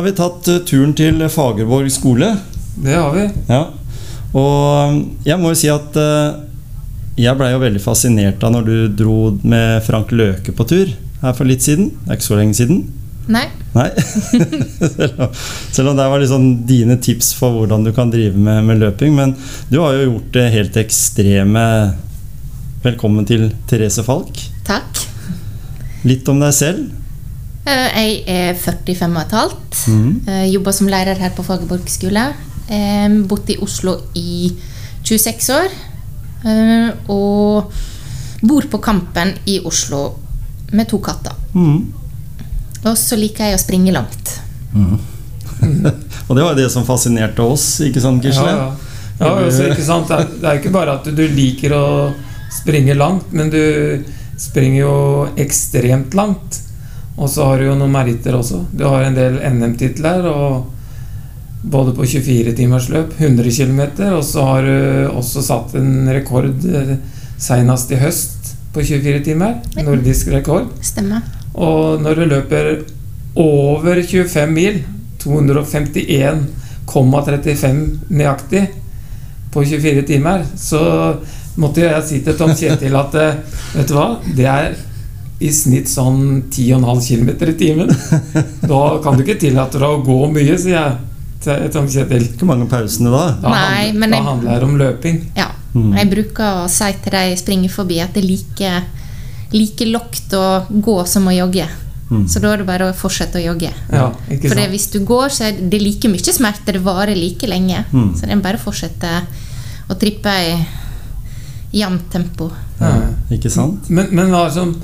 Har vi tatt eh, turen til Fagerborg skole. Det har vi. Ja. Og um, jeg må jo si at eh, jeg blei jo veldig fascinert av når du dro med Frank Løke på tur her for litt siden. Det er ikke så lenge siden. Nei. Nei. selv, om, selv om det var liksom dine tips for hvordan du kan drive med, med løping. Men du har jo gjort det helt ekstreme. Velkommen til Therese Falk. Takk. Litt om deg selv. Eh, Jeg er 45 og et halvt. Mhm. Eh, Jobber som lærer her på Fagerborg skole. Eh, Bodd i Oslo i 26 år. Og bor på Kampen i Oslo med to katter. Mm. Og så liker jeg å springe langt. Og det var jo det som fascinerte oss, ikke sant, Ja, Gisle? ja. ja altså, ikke sant? Det er- det er ikke bare at du liker å springe langt, men du springer jo ekstremt langt. Og så har du jo noen meritter også. Du har en del NM-titler, og både på 24-timersløp, 100 km, og så har du også satt en rekord eh, senest i høst på 24 timer. Nordisk rekord. Stemmer. Og når du løper over 25 mil, 251,35 nøyaktig på 24 timer, så måtte jeg si til Tom Kjetil at eh, vet du hva, det er i snitt sånn 10,5 km i timen. Da kan du ikke tillate deg å gå mye, sier jeg til Tom Kjetil. Hvor mange pausene da. Da, Nei, handler, men da jeg- handler det om løping. Ja. Mm. Jeg bruker å si til de springer forbi, at det er like, like lokt å gå som å jogge. Mm. Så da er det bare å fortsette å jogge. Ja, ikke For det, hvis du går, så er det like mye smerte. Det varer like lenge. Mm. Så det er bare å fortsette å trippe i jevnt tempo. Ja. Ikke sant? Men, men hva er som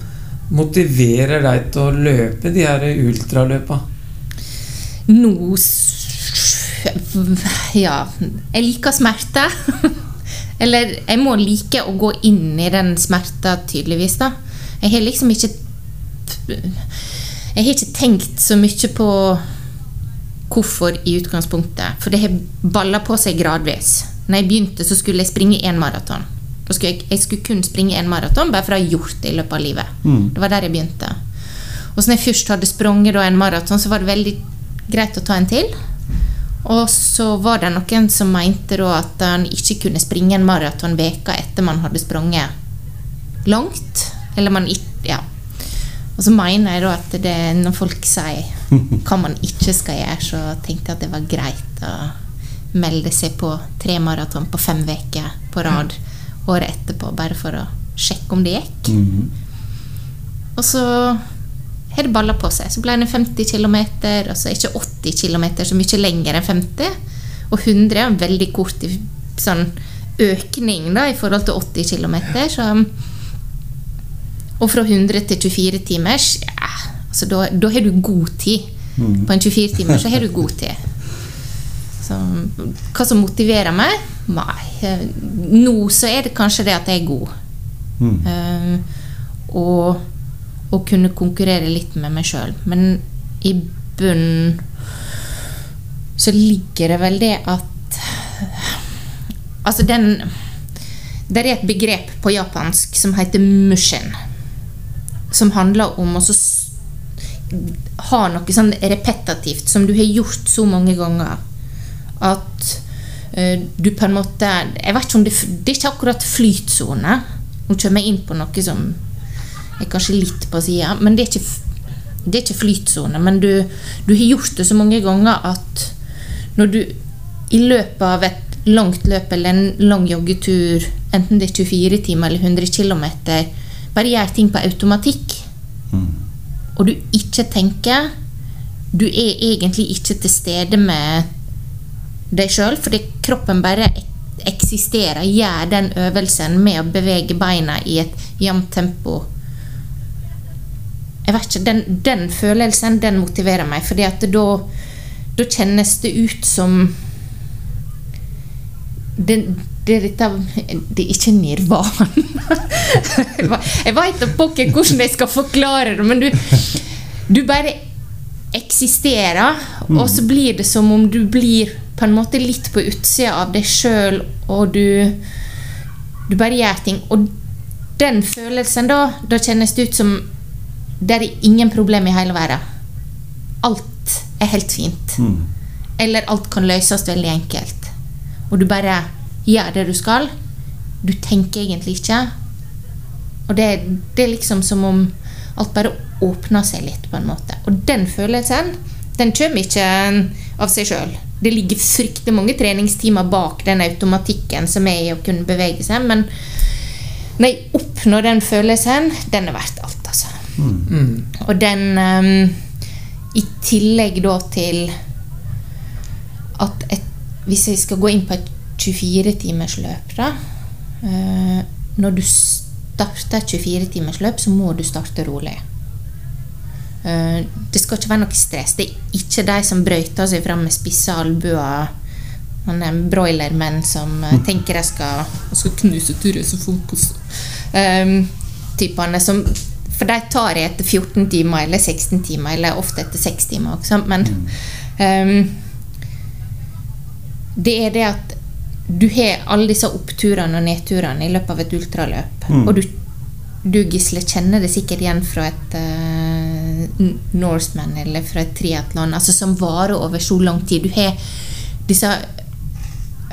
motiverer deg til å løpe de her ultraløpa? Nå Ja, jeg liker smerte. Eller jeg må like å gå inn i den smerta, tydeligvis. da. Jeg har liksom ikke Jeg har ikke tenkt så mye på hvorfor i utgangspunktet. For det har balla på seg gradvis. Når jeg begynte, så skulle jeg springe én maraton. Skulle jeg, jeg skulle kun springe én maraton, bare for å ha gjort det i løpet av livet. Mm. Det var der jeg begynte. Og så når jeg først hadde sprunget en maraton, så var det veldig greit å ta en til. Og så var det noen som mente at han ikke kunne springe en maraton veka etter man hadde sprunget langt. Eller man ikke Ja. Og så mener jeg da at det, når folk sier hva man ikke skal gjøre, så tenkte jeg at det var greit å melde seg på tre maraton på fem uker på rad året etterpå, bare for å sjekke om det gikk. Mhm. Og så har det balla på seg. Så ble det 50 km, og så ikke 80 km så mye lenger enn 50. Og 100 er en veldig kort sånn økning da, i forhold til 80 km. Så, og fra 100 til 24 timers, ja, altså da, da har du god tid. Mm. På en 24 timer så har du god tid. Så, hva som motiverer meg? Nei. Nå så er det kanskje det at jeg er god. Mm. Uh, og, og kunne konkurrere litt med meg sjøl. Men i bunnen så ligger det vel det at Altså, den Det er et begrep på japansk som heter mushin. Som handler om å ha noe sånn repetativt som du har gjort så mange ganger at uh, du på en måte Jeg vet ikke om det, det er ikke akkurat flytsone. Nå kommer jeg inn på noe som er kanskje litt på sida, men det er ikke, det er ikke flytsone. Men du, du har gjort det så mange ganger at når du i løpet av et langt løp eller en lang joggetur, enten det er 24 timer eller 100 km, bare gjør ting på automatikk, Mm. og du ikke tenker du er egentlig ikke til stede med deg sjøl, fordi kroppen bare eksisterer, gjør den øvelsen med å bevege beina i et jevnt tempo. Jeg vet ikke, den, den, følelsen den motiverer meg, fordi at da, da kjennes det ut som det, det, dette, det er ikke nirvana. jeg veit da pokker hvordan jeg skal forklare det, men du, du bare eksisterer, mm. og så blir det som om du blir på en måte litt på utsida av deg sjøl, og du, du bare gjør ting. Og den følelsen, da, da kjennes det ut som det er ingen problem i hele verden. Alt er helt fint. Mm. Eller alt kan løses veldig enkelt. Og du bare gjør det du skal. Du tenker egentlig ikke. Og det, det er liksom som om alt bare åpner seg litt, på en måte. Og den følelsen, den kommer ikke av seg sjøl. Det ligger fryktelig mange treningstimer bak den automatikken som er i å kunne bevege seg, men når jeg oppnår den følelsen, den er verdt alt, altså. Mm. Mm. Og den um, I tillegg da til at et, Hvis jeg skal gå inn på et 24-timersløp, da uh, Når du starter et 24-timersløp, så må du starte rolig. Uh, det skal ikke være noe stress. Det er ikke de som brøyter seg fram med spisse albuer. Broilermenn som uh, tenker de skal, skal knuse Therese Fonkos. Um, typene som For de tar jeg etter 14 timer eller 16 timer, eller ofte etter 6 timer. Også, men um, det er det at du har alle disse oppturene og nedturene i løpet av et ultraløp. Mm. Og du, du, Gisle, kjenner det sikkert igjen fra et uh, Norseman eller fra et triatlon, altså som varer over så lang tid. Du har disse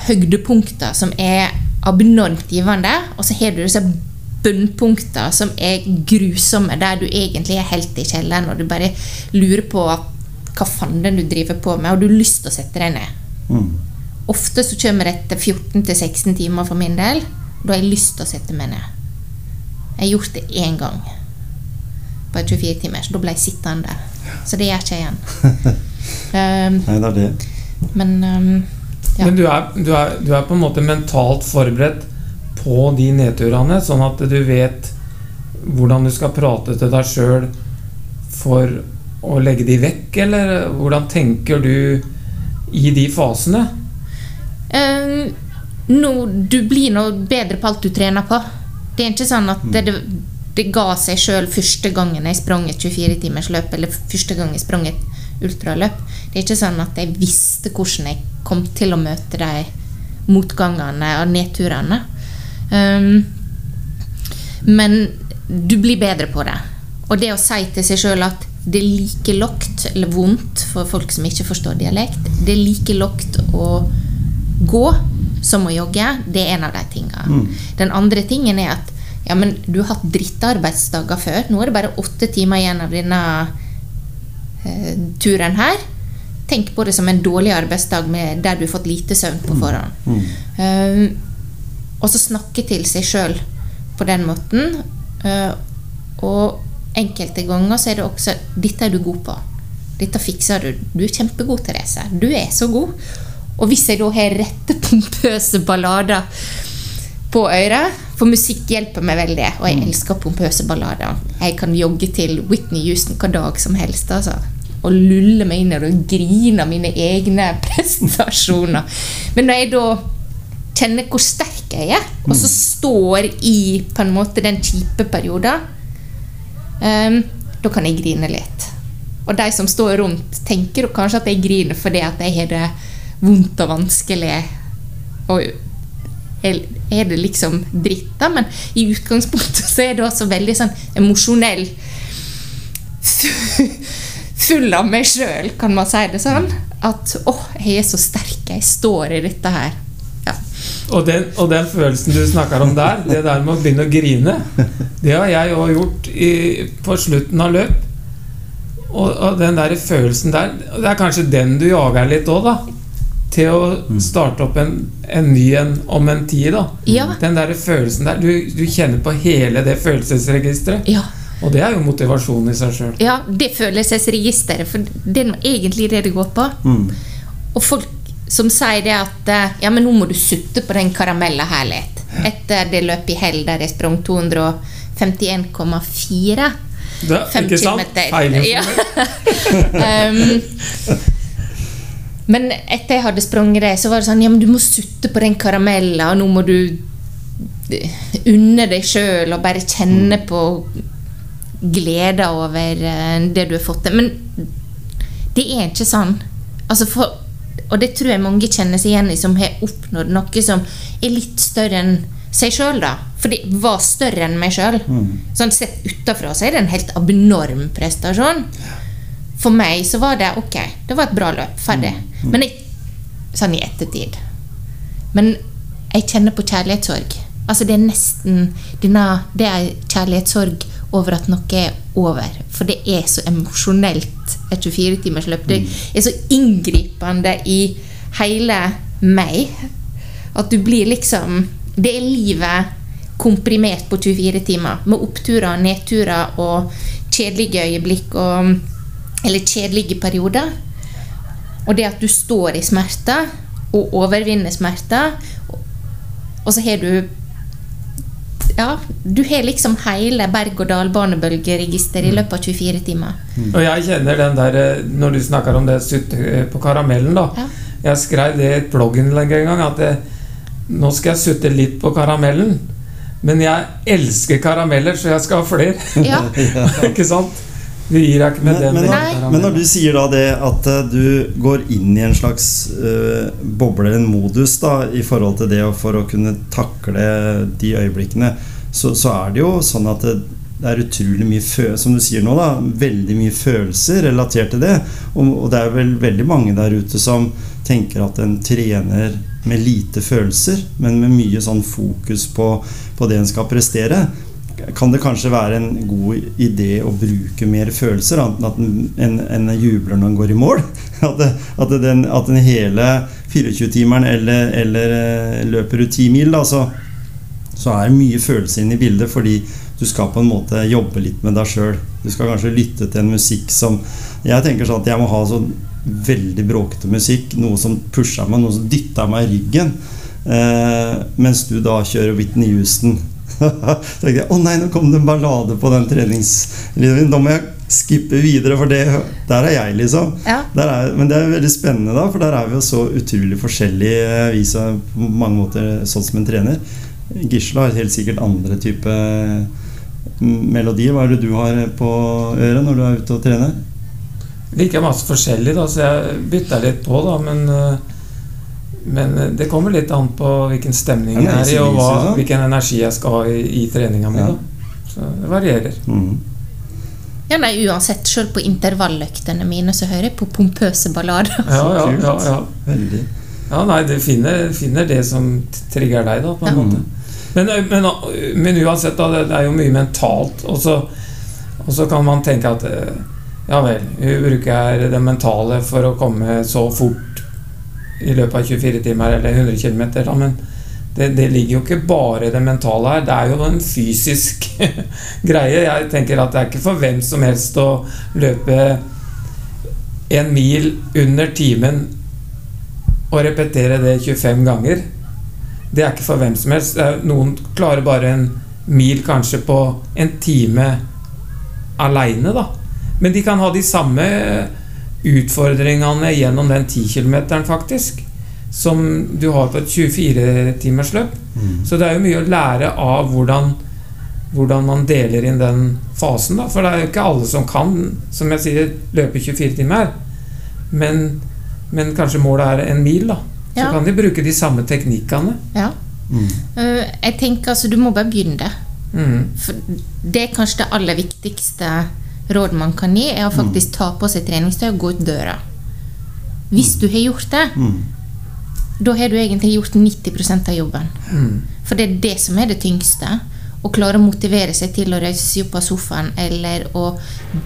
høydepunktene som er abnormt givende, og så har du disse bunnpunkter som er grusomme, der du egentlig er helt i kjelleren og du bare lurer på hva fanden du driver på med, og du har lyst til å sette deg ned. Mm. Ofte så kommer det etter 14-16 timer for min del. Da har jeg lyst til å sette meg ned. Jeg har gjort det én gang på 24 timer, så da ble jeg sittende. Så det gjør ikke jeg igjen. um, Nei, det er det. Men um, ja. Men du er, du, er, du er, på en måte mentalt forberedt på de nedturene, sånn at du vet hvordan du skal prate til deg sjøl for å legge de vekk, eller hvordan tenker du i de fasene? Um, no, du blir nå bedre på alt du trener på. Det er ikke sånn at det, det, det ga seg sjøl første gangen jeg sprang et 24-timersløp, eller første gang jeg sprang et ultraløp. Det er ikke sånn at jeg visste hvordan jeg kom til å møte de motgangene og nedturene. Um, men du blir bedre på det. Og det å si til seg sjøl at det er like lågt, eller vondt for folk som ikke forstår dialekt, det er like lågt å gå som å jogge, det er en av de tingene. Mm. Den andre tingen er at ja, men du har hatt drittarbeidsdager før. Nå er det bare åtte timer igjen av denne eh, turen her. Tenk på det som en dårlig arbeidsdag med, der du har fått lite søvn på mm. forhånd. Mm. Mm. Um, og så snakke til seg sjøl på den måten. Uh, og enkelte ganger så er det også 'Dette er du god på. Dette fikser du. Du er kjempegod, Therese. Du er så god.' Og hvis jeg da har rette pompøse ballader på øret For musikk hjelper meg veldig, og jeg mm. elsker pompøse ballader. Jeg kan jogge til Whitney Houston hva dag som helst. altså og lulle meg inn i det og grine av mine egne prestasjoner. Men når jeg da kjenner hvor sterk jeg er, og så står i på en måte den kjipe perioden, um, da kan jeg grine litt. Og de som står rundt, tenker kanskje at jeg griner fordi at jeg har det vondt og vanskelig. Og er det liksom dritt, da? Men i utgangspunktet så er det også veldig sånn emosjonell Full av meg sjøl, kan man si det sånn. At åh, jeg er så sterk, jeg står i dette her. Og den, og den, følelsen du snakker om der, det der med å begynne å grine, det har jeg òg gjort i, på slutten av løp. Og, og, den der følelsen der Det er kanskje den du jager litt òg, da. Til å mm. starte opp en, en ny en om en tid. da ja. Den der følelsen der. Du, du, kjenner på hele det følelsesregisteret. Ja. Og det er jo motivasjon i seg sjøl. Ja, det følelsesregisteret, for det er egentlig det det går på. Mm. Og folk som sier det at eh, Ja, men nå må du sutte på den karamella her litt. Etter det løpet i hell der jeg sprang 251,4. Det er Fem Ikke sant? Feil Ja. Um, men etter jeg hadde sprunget det, så var det sånn Ja, men du må sutte på den karamellen, og nå må du eh, unne deg sjøl og bare kjenne på glede over eh, det du har fått til. Men det er ikke sånn. Altså for, og det tror jeg mange kjenner seg igjen i, som har oppnådd noe som er litt større enn seg sjøl, da. For det var større enn meg sjøl. Sånn sett utafra så er det en helt abnorm prestasjon. For meg så var det ok, det var et bra løp. Ferdig. Men jeg, sånn i ettertid. Men jeg kjenner på kjærlighetssorg. Altså det er nesten denne, Det er kjærlighetssorg over at noe er over. For det er så emosjonelt, et 24-timersløp. Det er så inngripende i hele meg at du blir liksom Det er livet komprimert på 24 timer. Med oppturer, nedturer og kjedelige øyeblikk og Eller kjedelige perioder. Og det at du står i smerter og overvinner smerter, og- så har du Ja, du har liksom hele berg-og-dal-banebølgeregisteret i løpet av 24 timer. Og jeg kjenner den der eh, Når du snakker om det sutte på karamellen, da. Ja. Jeg skrev det i et blogginnlegg en gang at det, nå skal jeg sutte litt på karamellen. Men jeg elsker karameller, så jeg skal ha flere. Ja. ikke sant? Du gir deg ikke med Men, den. men, men når du sier da det at eh, du går inn i en slags uh, boble, en modus, da, i forhold til det og for å kunne takle de øyeblikkene, så, så er det jo sånn at det, det er utrolig mye fø Som du sier nå, da. Veldig mye følelser relatert til det. Og, og det er vel veldig mange der ute som tenker at en trener med lite følelser, men med mye sånn fokus på, på det en skal prestere kan det kanskje være en god idé å bruke mer følelser, enn at en, en, jubler når en går i mål? At, det, at, den, at den hele 24-timeren eller, eller eh, løper du 10 mil, da, så, så er det mye følelser inne i bildet fordi du skal på en måte jobbe litt med deg sjøl. Du skal kanskje lytte til en musikk som Jeg tenker sånn at jeg må ha sånn veldig bråkete musikk, noe som pusher meg, noe som dytter meg i ryggen. Eh, mens du da kjører Whitney Houston så tenkte jeg å nei, nå kom det en ballade på den treningslinjen. Da må jeg skippe videre, for det, der er jeg, liksom. Ja. Der er, men det er veldig spennende, da, for der er vi jo så utrolig forskjellige, eh, vi som på mange måter sånn som en trener. Gisle har helt sikkert andre type melodier. Hva er det du har på øret når du er ute og trener? Liker masse forskjellig, da, så jeg bytter litt på, da, men eh, men eh, det kommer litt an på hvilken stemning jeg er i, og hva, hvilken energi jeg skal ha i, i treninga mi. Ja. Så det varierer. Mm. Ja, nei, uansett, selv på intervalløktene mine så hører jeg på pompøse ballader. Ja, ja, ja, ja. Veldig. ja nei, du finner, finner det som trigger deg, da, på en Ja. måte. Men, eh, men, men uansett, da, det det er jo mye mentalt. Og så, og så kan man tenke at eh, ja vel, bruker bruker det mentale for å komme så fort i løpet av 24 timer eller 100 km. Da, men det, det ligger jo ikke bare det mentale her. Det er jo en fysisk greie. Jeg tenker at det er ikke for hvem som helst å løpe en mil under timen og repetere det 25 ganger. Det er ikke for hvem som helst. Noen klarer bare en mil kanskje på en time aleine, da. Men de kan ha de samme utfordringene gjennom den 10 km, faktisk. Som du har på et 24-timersløp. Mm. Så det er jo mye å lære av hvordan, hvordan man deler inn den fasen. Da. For det er jo ikke alle som kan, som jeg sier, løpe 24 timer. Men, men kanskje målet er en mil, da. Så Ja. kan de bruke de samme teknikkene. Ja. Mm. Eh, Jeg tenker altså, du må bare begynne. Mm. For det er kanskje det aller viktigste råd man kan gi, er å faktisk ta på seg treningstøy og gå ut døra. Hvis du har gjort det, Mhm. da har du egentlig gjort 90% av jobben. For det er det som er det tyngste. Å klare å motivere seg til å reise seg opp av sofaen, eller å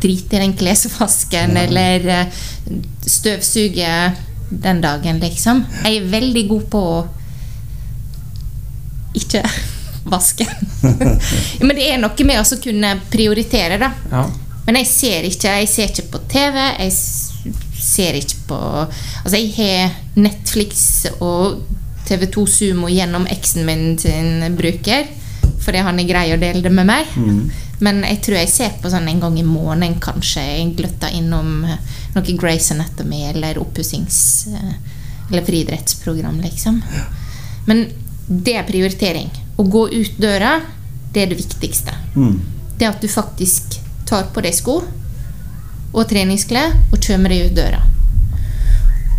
drite i den klesvasken, eller eh, støvsuge den dagen, liksom. Jeg er veldig god på å ikke vaske. men det er noe med å kunne prioritere, da. Ja. Men jeg ser ikke Jeg ser ikke på TV. Jeg ser ikke på Altså, jeg har Netflix og TV2 Sumo gjennom eksen min sin bruker, fordi han er grei å dele det med meg. Mm. Men jeg tror jeg ser på sånn en gang i måneden, kanskje. Jeg gløtter innom eh, noe Grace Anatomy eller oppussings... eh, Eller friidrettsprogram, liksom. Men det er prioritering. Å gå ut døra, det er det viktigste. Mm. Det at du faktisk tar på deg sko og treningsklær og kommer deg ut døra.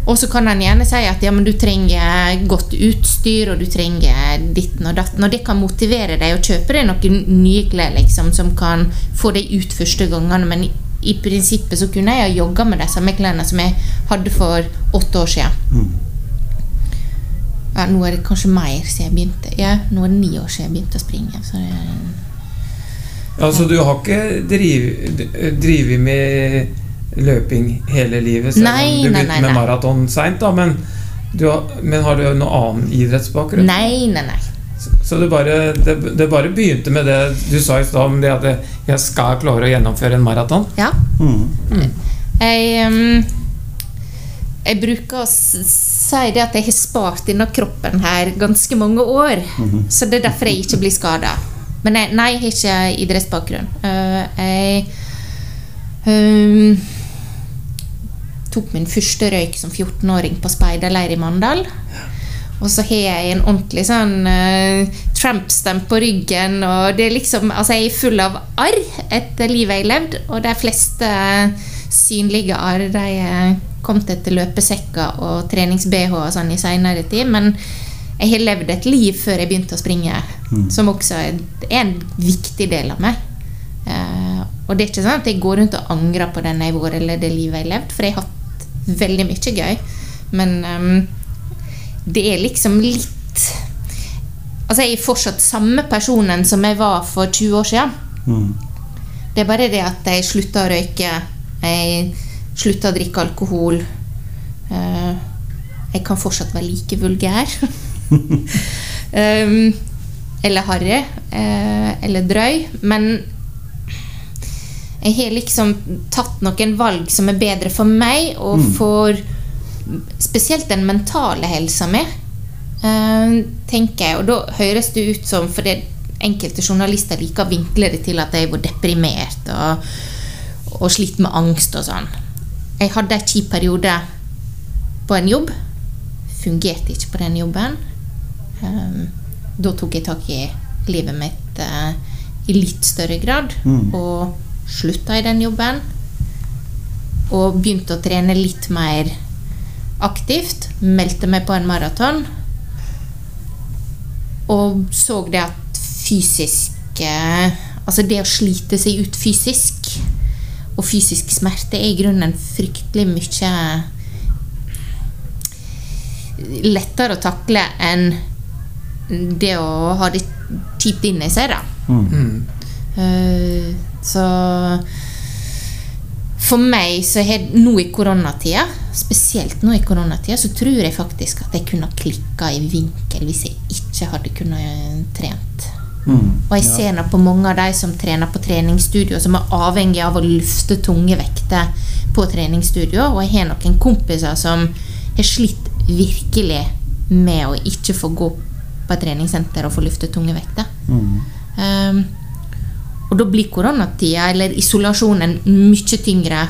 Og så kan han gjerne si at ja, men du trenger godt utstyr og du trenger ditten og datten. Og det kan motivere deg å kjøpe deg noen nye klær liksom, som kan få deg ut første gangene. Men i, i prinsippet så kunne jeg ha jogga med de samme klærne som jeg hadde for åtte år siden. Mm. Ja, nå er det kanskje mer siden jeg begynte. Ja, nå er det ni år siden jeg begynte å springe. Så det er Altså, du har ikke driv- drevet med løping hele livet, selv Nei, om du begynte med maraton seint, da, men, du har, men har du noen annen idrettsbakgrunn? Nei, nei, nei. Så, så det, bare, det, det bare begynte med det du sa i stad, om det at jeg, skal klare å gjennomføre en maraton? Ja. Mm. Jeg, um, jeg bruker å si det at jeg har spart denne kroppen her ganske mange år. Så det er derfor jeg ikke blir skada. Men nei, nei, ikke idrettsbakgrunn. Eh, jeg um, tok min første røyk som 14-åring på speiderleir i Mandal. Og så har jeg en ordentlig sånn uh, Tramp-stamp på ryggen. Og det er liksom, altså jeg er full av arr etter livet jeg har levd. Og de fleste synlige arr de er kommet etter løpesekker og trenings-BH og sånn i seinere tid. Men jeg har levd et liv før jeg begynte å springe, som også er, er en viktig del av meg. Uh, og det er ikke sånn at jeg går rundt og angrer på den jeg har vært eller det livet jeg har levd, for jeg har hatt veldig mye gøy. Men um, det er liksom litt Altså, jeg er fortsatt samme personen som jeg var for 20 år siden. Mm. Det er bare det at jeg slutta å røyke, jeg slutta å drikke alkohol. Uh, jeg kan fortsatt være like vulgær. um, eller harry. Uh, eller drøy. Men jeg har liksom tatt noen valg som er bedre for meg og for spesielt den mentale helsa mi. uh, tenker jeg. Og da høres det ut som For det enkelte journalister liker å vinkle det til at jeg var deprimert og, og slitt med angst og sånn. Jeg hadde en kjip periode på en jobb. Fungerte ikke på den jobben. Um, da tok jeg tak i livet mitt eh, i litt større grad. Mm. Og slutta i den jobben. Og begynte å trene litt mer aktivt. Meldte meg på en maraton. Og så det at fysisk eh, Altså det å slite seg ut fysisk og fysisk smerte er i grunnen fryktelig mye lettere å takle enn det å ha det kjipt inni seg, da. Mm. Uh, så for meg så har nå i koronatida, spesielt nå i koronatida, så tror jeg faktisk at jeg kunne ha klikka i vinkel hvis jeg ikke hadde kunnet eh, trent. Mm. Og jeg ser nå på mange av de som trener på treningsstudio, som er avhengig av å lufte tunge vekter på treningsstudio. Og jeg har noen kompiser som har slitt virkelig med å ikke få gå på et treningssenter og få luftet tunge vekter. Mm. Um, og da blir koronatida eller isolasjonen mye tyngre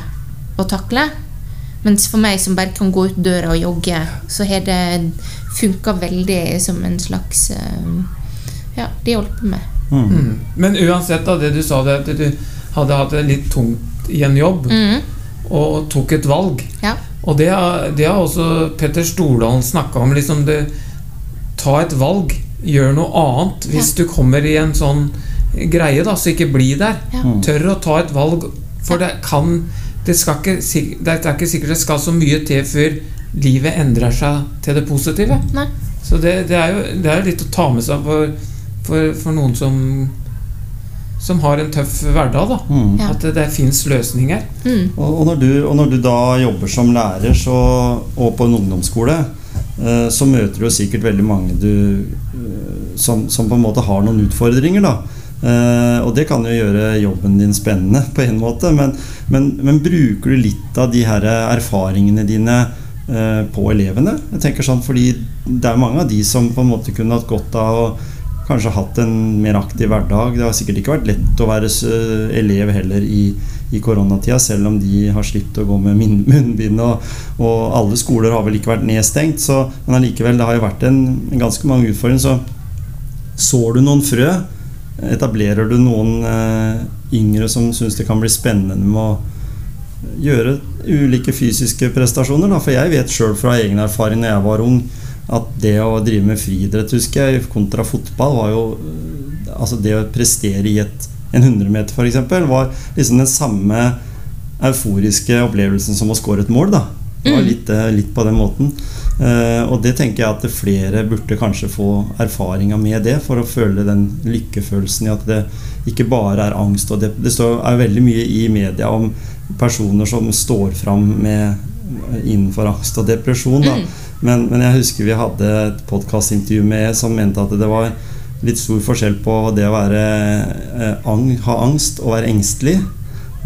å takle. Mens for meg som bare kan gå ut døra og jogge, så har det funka veldig som en slags um, Ja, det hjelper meg. Mm. Mm. Men uansett, da, det du sa, det at du hadde hatt det litt tungt i en jobb, Mm, og tok et valg. ja. Og det har, det har også Petter Stordalen snakka om. liksom det Ta et valg. Gjør noe annet hvis du kommer i en sånn greie, da, så ikke bli der. Ja. Mm. Tør å ta et valg, for det kan det, skal ikke, det er ikke sikkert det skal så mye til før livet endrer seg til det positive. Nei. Så det, det, er jo, det er jo litt å ta med seg for, for, for noen som som har en tøff hverdag. da Mm. At det, det fins løsninger. Mm, Og, og, når du, og når du da jobber som lærer så, og på en ungdomsskole, så møter du sikkert veldig mange du, eh, som, som på en måte har noen utfordringer. da Uh, og det kan jo gjøre jobben din spennende på en måte, men, men, men bruker du litt av de her erfaringene dine på elevene? Jeg tenker sånn, fordi det er mange av de som på en måte kunne hatt godt av å kanskje hatt en mer aktiv hverdag. Det har sikkert ikke vært lett å være elev heller i, i koronatida, selv om de har slitt å gå med munnbind. Og, og, alle skoler har vel ikke vært nedstengt, så, men allikevel, det har jo vært en, en ganske mange utfordringer. Så sår du noen frø Etablerer du noen eh, yngre som syns det kan bli spennende med å gjøre ulike fysiske prestasjoner? Da? For jeg vet sjøl fra egen erfaring når jeg var ung, at det å drive med friidrett, husker jeg, kontra fotball, var jo Altså det å prestere i et, en 100-meter, f.eks., var liksom den samme euforiske opplevelsen som å score et mål. da det var mm. litt, eh, litt på den måten. Uh, og det tenker jeg at flere burde kanskje få erfaringer med det, for å føle den lykkefølelsen i at det ikke bare er angst. Og det, det står, er veldig mye i media om personer som står fram med, innenfor angst og depresjon. Mm. Men, men, jeg husker vi hadde et podkastintervju med som mente at det var litt stor forskjell på det å være, eh, ang, ha angst og være engstelig.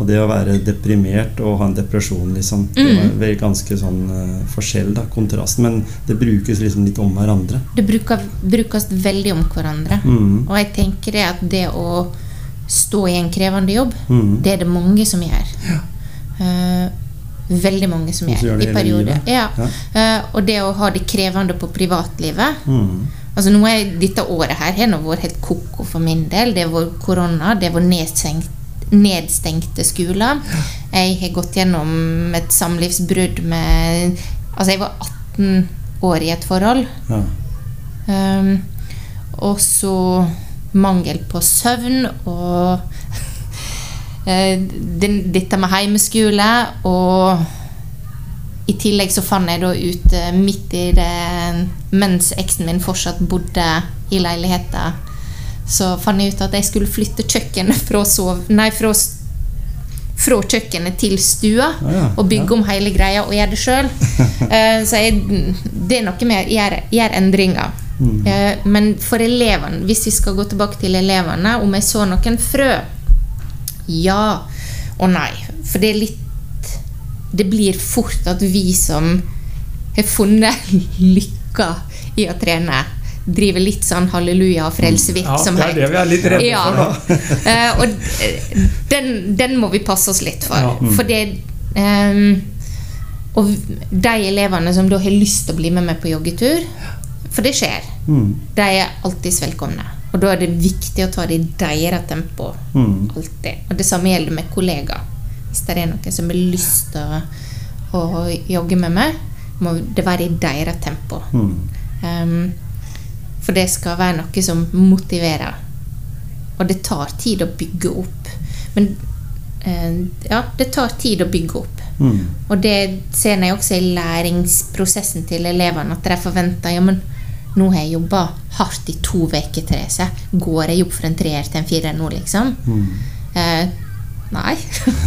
Og det å være deprimert og ha en depresjon, liksom, mm. det var vel ganske sånn uh, forskjell, da, kontrast. Men det brukes liksom litt om hverandre. Det bruker, brukes veldig om hverandre. Mm. Og jeg tenker det at det å stå i en krevende jobb, mm. det er det mange som gjør. Ja. Uh, veldig mange som gjør, gjør i perioder. Ja. Uh, og det å ha det krevende på privatlivet mm. Altså nå er Dette året her har nå vært helt ko-ko for min del. Det har vært korona, det har vært nedstengt nedstengte skoler. Jeg har gått gjennom et samlivsbrudd med Altså, jeg var 18 år i et forhold. Ja. Um, og så mangel på søvn og dette med heimeskole. Og i tillegg så fant jeg da ut uh, midt i det Mens eksen min fortsatt bodde i leiligheten så fant jeg ut at jeg skulle flytte kjøkkenet fra, sov, nei, fra, fra kjøkkenet til stua. Ah, ja, og bygge ja. om hele greia og gjøre det sjøl. eh, så jeg, det er noe med å gjøre, gjøre endringer. Mm. Men for elevene, hvis vi skal gå tilbake til elevene, om jeg så noen frø Ja og nei. For det er litt Det blir fort at vi som har funnet lykka i å trene, driver litt sånn halleluja og frelsevirksomhet. Ja, det er det vi er litt redde ja. for. uh, og den, den, må vi passe oss litt for. Ja. Mm. For det um, Og de elevene som da har lyst til å bli med meg på joggetur, for det skjer, mm. de er alltids velkomne. Og da er det viktig å ta det i deres tempo. Mm. Alltid. Og det samme gjelder med kollegaer. Hvis det er noen som har lyst til å, å, jogge med meg, må det være i deres tempo. Mm. Um, for det skal være noe som motiverer. Og det tar tid å bygge opp. Men eh, ja, det tar tid å bygge opp. Mm. Og det ser jeg også i læringsprosessen til elevene. At de forventer ja, men nå har jeg jobba hardt i to uker, Therese. Går jeg opp fra en treer til en firer nå, liksom? Mm. Eh, nei.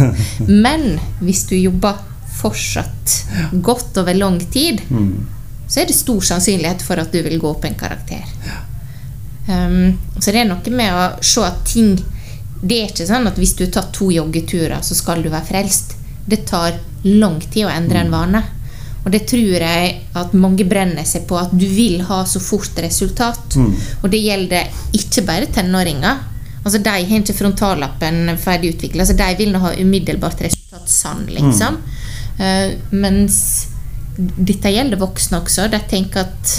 men hvis du jobber fortsatt godt over lang tid, mm så er det stor sannsynlighet for at du vil gå opp en karakter. Um, så det er noe med å se at ting Det er ikke sånn at hvis du tar to joggeturer, så skal du være frelst. Det tar lang tid å endre en mm. vane. Og det tror jeg at mange brenner seg på, at du vil ha så fort resultat. Mm. Og det gjelder ikke bare tenåringer. Altså, De har ikke frontallappen ferdig utvikla, så de vil nå ha umiddelbart resultat sann, liksom. Mm. Uh, mens dette gjelder voksne også. De tenker at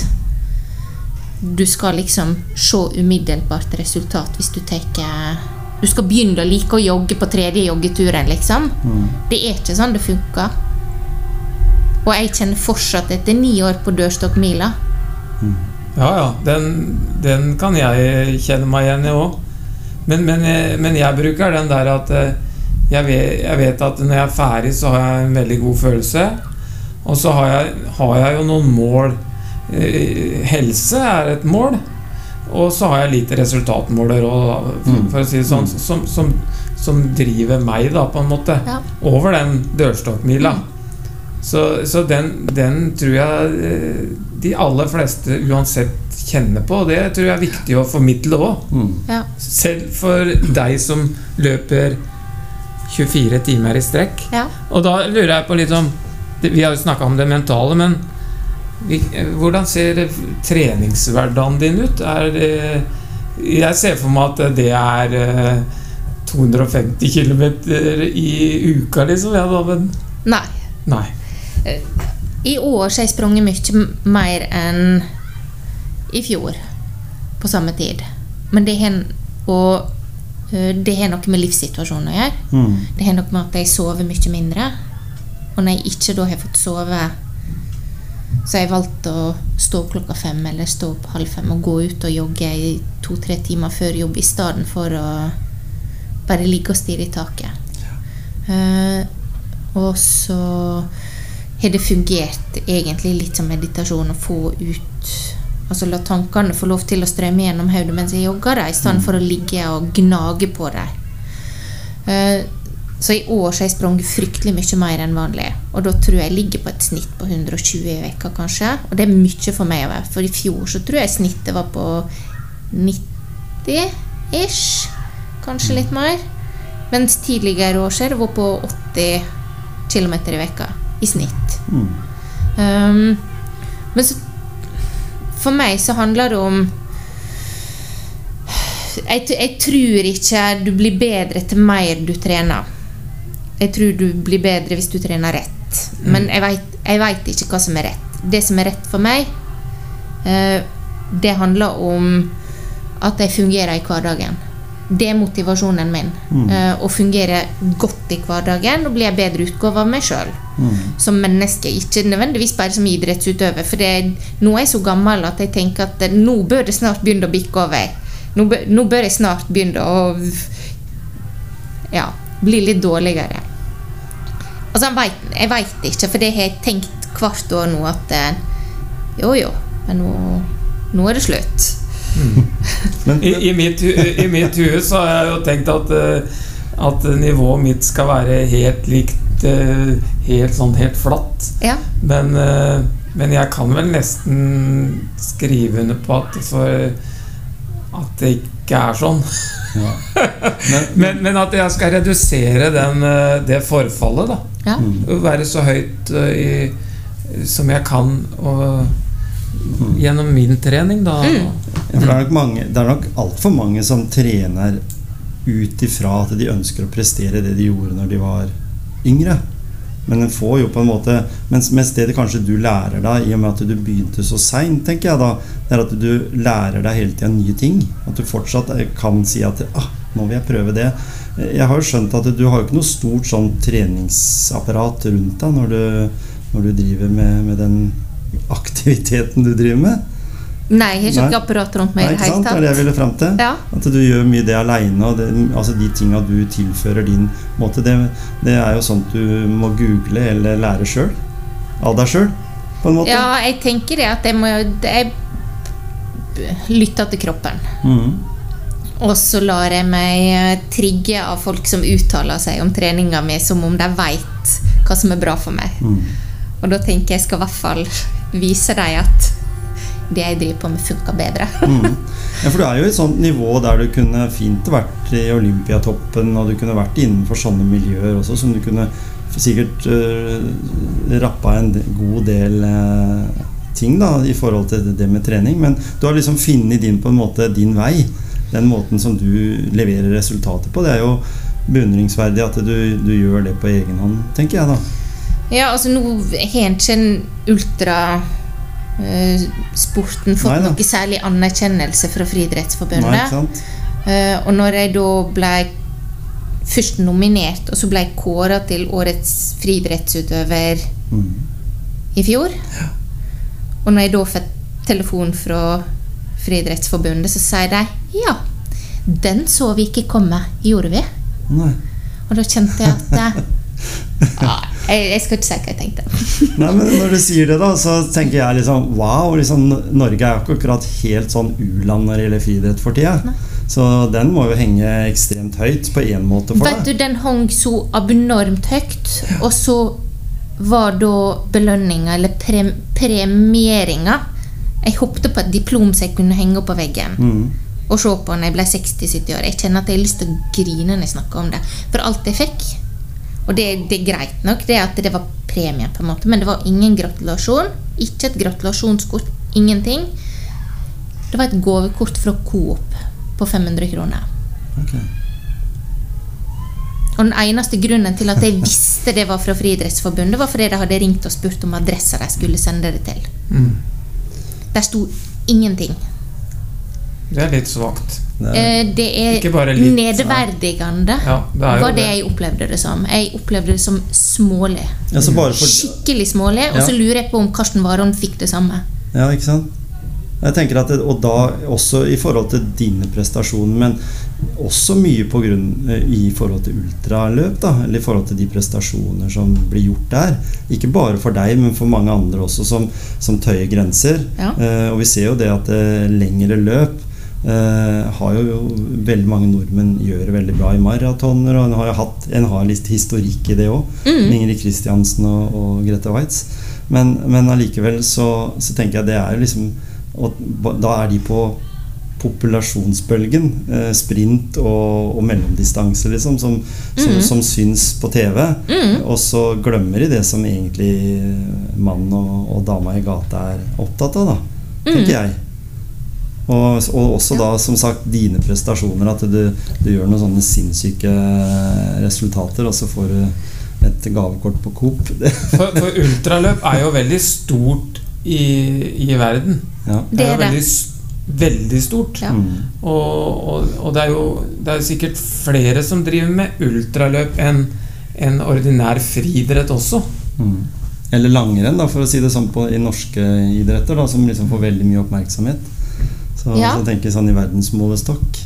du skal liksom se umiddelbart resultat hvis du tar Du skal begynne å like å jogge på tredje joggeturen, liksom. Mm. Det er ikke sånn det funker. Og jeg kjenner fortsatt etter ni år på dørstokkmila. Mm. Ja, ja. Den, den, kan jeg kjenne meg igjen i òg. Men, men, men, jeg bruker den der at eh, jeg vet, jeg vet at når jeg er ferdig, så har jeg en veldig god følelse. Og så har jeg, har jeg, jo noen mål. Eh, helse er et mål. Og så har jeg lite resultatmåler og, mm. for å si det sånn, mm. som, som, som, driver meg, da, på en måte. Ja. Over den dørstokkmila. Mm. Så, så den, den tror jeg eh, de aller fleste uansett kjenner på, og det tror jeg er viktig å formidle òg. Mm. Ja. Selv for deg som løper 24 timer i strekk. Ja. Og da lurer jeg på litt om Vi har jo snakka om det mentale, men vi, eh, hvordan ser treningshverdagen din ut? Er jeg ser for meg at det er eh, 250 km i uka, liksom. Ja, da, men Nei. nei. I år har jeg sprunget mye mer enn i fjor på samme tid. Men det har Og eh, det har noe med livssituasjonen å gjøre. Mm. Det har noe med at jeg sover mye mindre. Og når jeg ikke da har fått sove, så har jeg valgt å stå klokka fem eller stå opp halv fem og gå ut og jogge i to-tre timer før jobb i stedet for å bare ligge og stirre i taket. Eh, og så har det fungert egentlig litt som meditasjon å få ut Altså la tankene få lov til å strømme gjennom hodet mens jeg jogger, da, i stedet for å ligge og gnage på dem. Eh, Så i år så har jeg sprunget fryktelig mye mer enn vanlig. Og da tror jeg jeg ligger på et snitt på 120 i veka kanskje. Og det er mye for meg. å være, For i fjor så tror jeg snittet var på 90-ish. Kanskje litt mer. Mens tidligere år så har det vært på 80 km i veka i snitt. Mm. Um, men så For meg så handler det om jeg, jeg tror ikke du blir bedre til mer du trener. Jeg tror du blir bedre hvis du trener rett. Men jeg vet, ikke hva som er rett. Det som er rett for meg, uh, det handler om at jeg fungerer i hverdagen. Det er motivasjonen min. eh, Å fungere godt i hverdagen og bli en bedre utgave av meg sjøl Mm. som menneske, ikke nødvendigvis bare som idrettsutøver. For det, nå er jeg så gammel at jeg tenker at eh, nå bør det snart begynne å bikke over. Nå bør, nå bør jeg snart begynne å ja, bli litt dårligere. Altså, jeg vet ikke, for det har jeg tenkt hvert år nå at eh, jo, jo, men nå, nå er det slutt. Men, I, i, mitt, I mitt hue så har jeg jo tenkt at, eh, at nivået mitt skal være helt likt eh, Helt sånn helt flatt. Ja. Men, eh, men jeg kan vel nesten skrive under på at for at det ikke er sånn. ja. men, Men, men at jeg skal redusere den, det forfallet, da. ja. Være så høyt i, som jeg kan og, gjennom min trening, da. Mm. For det er nok, mange, det er nok altfor mange som trener ut ifra at de ønsker å prestere det de gjorde når de var yngre. Men en får jo på en måte Mens, mens det, det kanskje du lærer deg, i og med at du begynte så seint, tenker jeg da, det er at du lærer deg hele tida nye ting. At du fortsatt eh, kan si at ah, nå vil jeg prøve det. Jeg har jo skjønt at du har jo ikke noe stort sånn treningsapparat rundt deg når du, når du driver med, med den aktiviteten du driver med. Nei, jeg har ikke ikke apparat rundt meg Nei, ikke sant? Det er det jeg ville fram til. Ja. At du gjør mye det aleine. Altså de tinga du tilfører din måte, det, det er jo sånt du må google eller lære sjøl. Av deg sjøl, på en måte. ja, jeg tenker det at jeg må Jeg lytter til kroppen. Mm. Og så lar jeg meg eh, trigge av folk som uttaler seg om treninga mi som om de veit hva som er bra for meg. Mm. Og da tenker jeg skal i hvert fall vise dem at det jeg driver på med, funka bedre. mm. Ja, for du er jo i et sånt nivå der du kunne fint vært i Olympiatoppen, og du kunne vært innenfor sånne miljøer også, som du kunne sikkert uh, rappa en god del uh, ting da, i forhold til det med trening. Men du har liksom funnet din, din vei. Den måten som du leverer resultater på. Det er jo beundringsverdig at du, du gjør det på egen hånd, tenker jeg da. Ja, altså nå har ikke en ultrasporten fått Nei noe særlig anerkjennelse fra Nei, Friidrettsforbundet. ikke sant? Eh, og når jeg da ble først nominert, og så ble jeg kåra til årets friidrettsutøver mm. i fjor Og når jeg da fikk telefon fra Friidrettsforbundet, så sier de ja, den så vi ikke komme, gjorde vi? Nei. Og da kjente jeg at eh, ja, jeg, jeg skal ikke si hva jeg tenkte. Nei, men Når du sier det, da, så tenker jeg liksom Wow, liksom, Norge er jo ikke akkurat helt sånn u-land når det gjelder friidrett for tida. Så den må jo henge ekstremt høyt på én måte for Vet du. Den hang så abnormt høyt, og så var da belønninga, eller pre premieringa Jeg hoppet på et diplom som jeg kunne henge opp på veggen. Mm. Og se på når jeg ble 60-70 år. Jeg kjenner at jeg har lyst til å grine når jeg snakker om det. For alt jeg fikk Og det, det er greit nok, det at det var premie, på en måte, men det var ingen gratulasjon. Ikke et gratulasjonskort. Ingenting. Det var et gavekort fra Coop på 500 kroner. Okay. Og den eneste grunnen til at jeg visste det var fra Friidrettsforbundet, var fordi de hadde ringt og spurt om adressa de skulle sende det til. Mm. Der sto ingenting. Det er litt svakt. Det er, Eh, Det er litt, nedverdigende. Ja, det er var det det. jeg opplevde det som. Jeg opplevde det som smålig. ja, bare for, Skikkelig smålig. Og Ja. så lurer jeg på om Karsten Warholm fikk det samme. Ja, ikke sant? Jeg tenker at det, Og da også i forhold til dine prestasjoner, men også mye på grunn, eh, i forhold til ultraløp. da, Eller i forhold til de prestasjoner som blir gjort der. Ikke bare for deg, men for mange andre også, som, som tøyer grenser. Ja. Eh, og vi ser jo det at eh, lengre løp eh, har jo veldig mange nordmenn gjør det veldig bra i maratoner. Og en har jo hatt en har litt historikk i det òg. Mm. Ingrid Kristiansen og, og Grete Waitz. Men, men allikevel så, så tenker jeg det er jo liksom og Da er de på populasjonsbølgen. Eh, sprint og, og mellomdistanse, liksom, som, som, mm. som syns på TV. Mm. Og så glemmer de det som egentlig mannen og, og dama i gata er opptatt av, da. Tenker jeg. Og, og også da, som sagt, dine prestasjoner. At du, du gjør noen sånne sinnssyke resultater, og så får du et gavekort på Coop. For, for ultraløp er jo veldig stort i, i verden. ja. Det er det. veldig, veldig stort. Ja. Mm. Og, og, og det er jo det er sikkert flere som driver med ultraløp enn en ordinær friidrett også. Mm. Eller langrenn, da, for å si det sånn på, i norske idretter, da, som liksom får veldig mye oppmerksomhet. Så, Ja. så tenker jeg sånn i verdensmålestokk.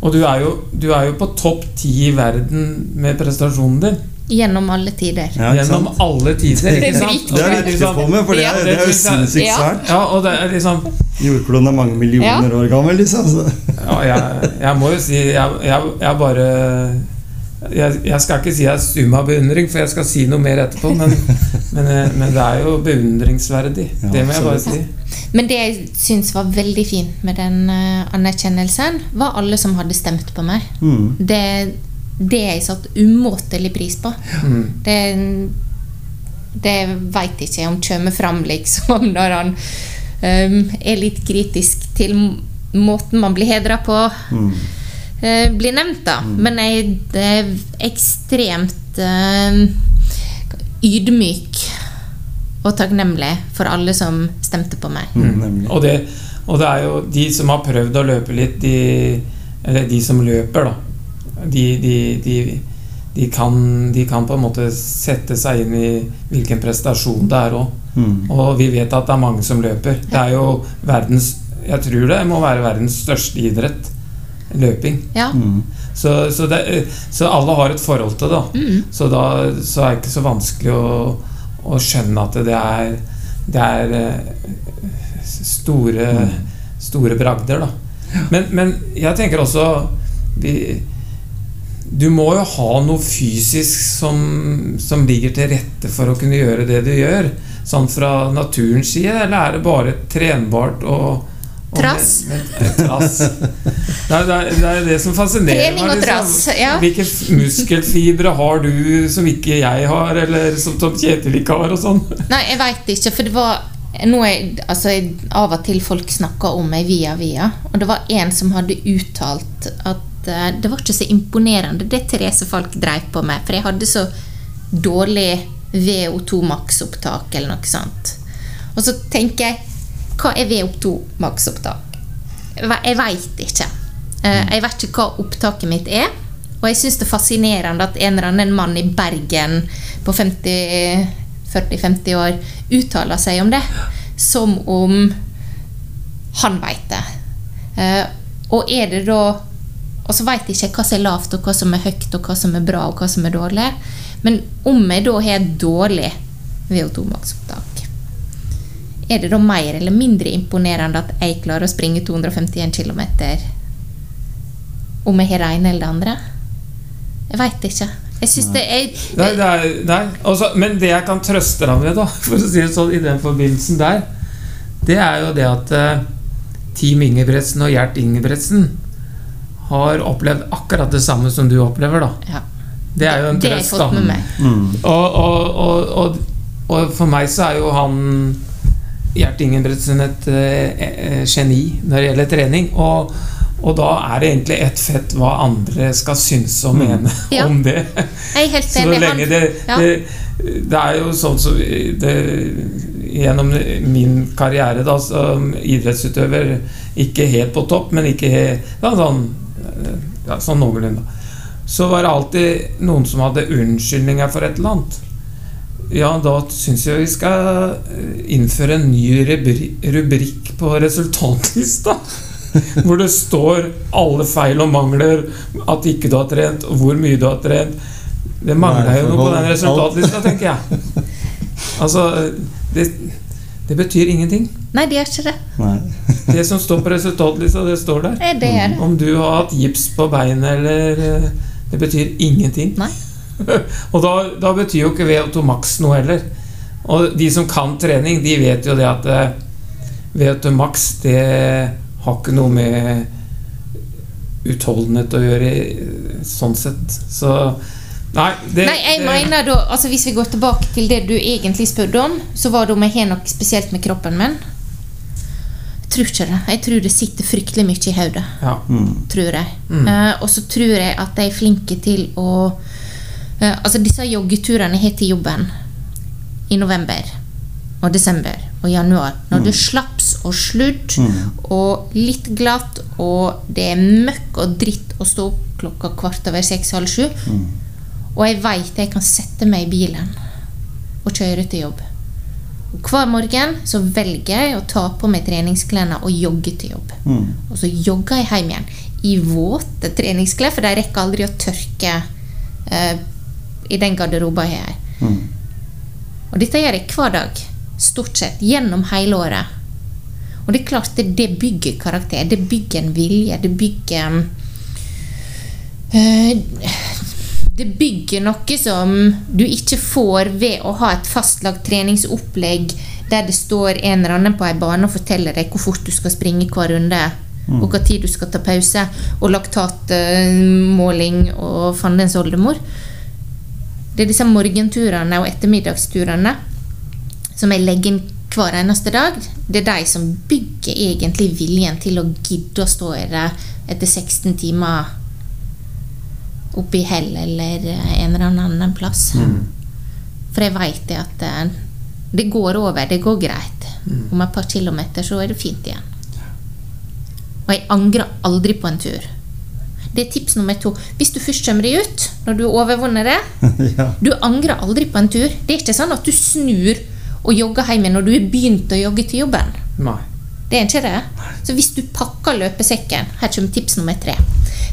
Og du er jo, du er jo på topp ti i verden med prestasjonen din. Gjennom alle tider. Ja, gjennom alle tider. Det er ikke sant? Det er Og viktig å få med, for det er, det er jo sinnssykt Ja. svært. Ja, og det er liksom Jordkloden er mange millioner år gammel, liksom. Ja, jeg, jeg må jo si Jeg, jeg, jeg bare jeg, jeg skal ikke si jeg er stum av beundring, for jeg skal si noe mer etterpå, men, men, eh, men det er jo beundringsverdig. Ja, det må jeg bare si. si. Men det jeg syns var veldig fint med den eh, anerkjennelsen, var alle som hadde stemt på meg. Mm. Det, det jeg satte umåtelig pris på. Mm. Det, det veit ikke jeg om kommer fram, liksom, når han um, er litt kritisk til måten man blir hedra på. Mm. Eh, blir nevnt, da. Men jeg det er ekstremt eh, ydmyk og takknemlig for alle som stemte på meg. Mm. Og, det, og det er jo de som har prøvd å løpe litt, de, eller de som løper, da. De, de, de, de, kan, de kan på en måte sette seg inn i hvilken prestasjon det er òg. Mm. Og vi vet at det er mange som løper. Det er jo verdens Jeg tror det må være verdens største idrett. Løping. Ja. Mm. Så, så, det, så alle har et forhold til det. Mm. Så da så er det ikke så vanskelig å, å skjønne at det er, det er eh, store, store bragder, da. Men, men jeg tenker også vi, Du må jo ha noe fysisk som, som ligger til rette for å kunne gjøre det du gjør. Sånn fra naturens side, eller er det bare trenbart og og Trass. trass. Det er, det, er, det er det som fascinerer meg. trass, ja. Hvilke muskelfibre har du som ikke jeg har, eller som Tom Kjetil ikke har, og sånn? Nei, jeg veit ikke, for det var noe jeg, altså, jeg, Av og til folk snakker om meg via via, og det var en som hadde uttalt at uh, det var ikke så imponerende det Therese Falk dreiv på med, for jeg hadde så dårlig VO2 maksopptak eller noe sånt. Og så tenker jeg Hva er VO2 maksopptak? Jeg veit ikke. Eh, Jeg vet ikke hva opptaket mitt er. Og jeg syns det er fascinerende at en eller annen mann i Bergen på 40-50 år uttaler seg om det som om han veit det. Eh, og er det da Og så veit ikke hva som er lavt, og hva som er høyt, og hva som er bra, og hva som er dårlig. Men om jeg da har et dårlig VO2-maksopptak, er det da mer eller mindre imponerende at jeg klarer å springe 251 km om jeg har det ene eller det andre? Jeg veit ikke. Jeg synes det er Nei, det er, nei. Også, men det jeg kan trøste deg med, da, for å si det sånn, i den forbindelsen der, det er jo det at uh, Team Ingebretsen og Gjert Ingebretsen har opplevd akkurat det samme som du opplever, da. ja, Det er jo en Det har jeg trøst, da. fått med meg. Mm. Og, og, og, og, og for meg så er jo han Gjert Ingebrigtsen et eh, eh, geni når det gjelder trening. Og, og da er det egentlig ett fett hva andre skal synes og mene Ja. om det. Jeg er helt Så lenge det, ja. det Det er jo sånn som det, Gjennom min karriere da som idrettsutøver, ikke helt på topp, men ikke helt, da, sånn, ja, sånn noenlunde, så var det alltid noen som hadde unnskyldninger for et eller annet. Ja, da syns jeg vi skal innføre en ny rubrikk på resultatlista. Hvor det står alle feil og mangler, at ikke du har trent, og hvor mye du har trent. Det mangler jo noe på den resultatlista, tenker jeg. Altså, det, det betyr ingenting. Nei, det gjør ikke det. Nei. Det som står på resultatlista, det står der. Eh, Det det. Om du har hatt gips på beinet eller eh, Det betyr ingenting. Nei. Og da, da betyr jo ikke VO2 Max noe heller. Og de som kan trening, de vet jo det at eh, VO2 Max det har ikke noe med utholdenhet å gjøre, sånn sett. Så Nei, det, Nei, jeg mener da altså Hvis vi går tilbake til det du egentlig spurte om, så var det om jeg har noe spesielt med kroppen min. Jeg tror ikke det. Jeg tror det sitter fryktelig mye i hodet. ja. Mm. Tror jeg. Mm. Uh, og så tror jeg at jeg er flinke til å Altså, disse joggeturene har til jobben i november og desember og januar, når det er slaps og sludd Mm. og litt glatt, og det er møkk og dritt å stå opp klokka kvart over seks-halv sju, Mm. og jeg veit jeg kan sette meg i bilen og kjøre til jobb. Og hver morgen så velger jeg å ta på meg treningsklærne og jogge til jobb. Mm. Og så jogger jeg hjem igjen i våte treningsklær, for de rekker aldri å tørke eh, i den garderoben jeg har. Mm. Og dette gjør jeg hver dag, stort sett, gjennom hele året. Og det er klart, det, det bygger karakter. Det bygger en vilje. Det bygger eh, Det bygger noe som du ikke får ved å ha et fastlagt treningsopplegg der det står en eller annen på ei bane og forteller deg hvor fort du skal springe hver runde, og hva tid du skal ta pause, og laktatmåling og fandens oldemor. Det er disse morgenturene og ettermiddagsturene som jeg legger inn hver eneste dag. Det er de som bygger egentlig viljen til å gidde å stå i det etter 16 timer oppe i hell eller en eller annen plass. For jeg veit at det, det går over, det går greit. Om et par kilometer så er det fint igjen. Og jeg angrer aldri på en tur. Det er tips nummer to. Hvis du først kommer deg ut, når du har overvunnet det, ja. du angrer aldri på en tur. Det er ikke sånn at du snur og jogger hjem når du har begynt å jogge til jobben. Nei. Det er ikke det. Så hvis du pakker løpesekken Her kommer tips nummer tre.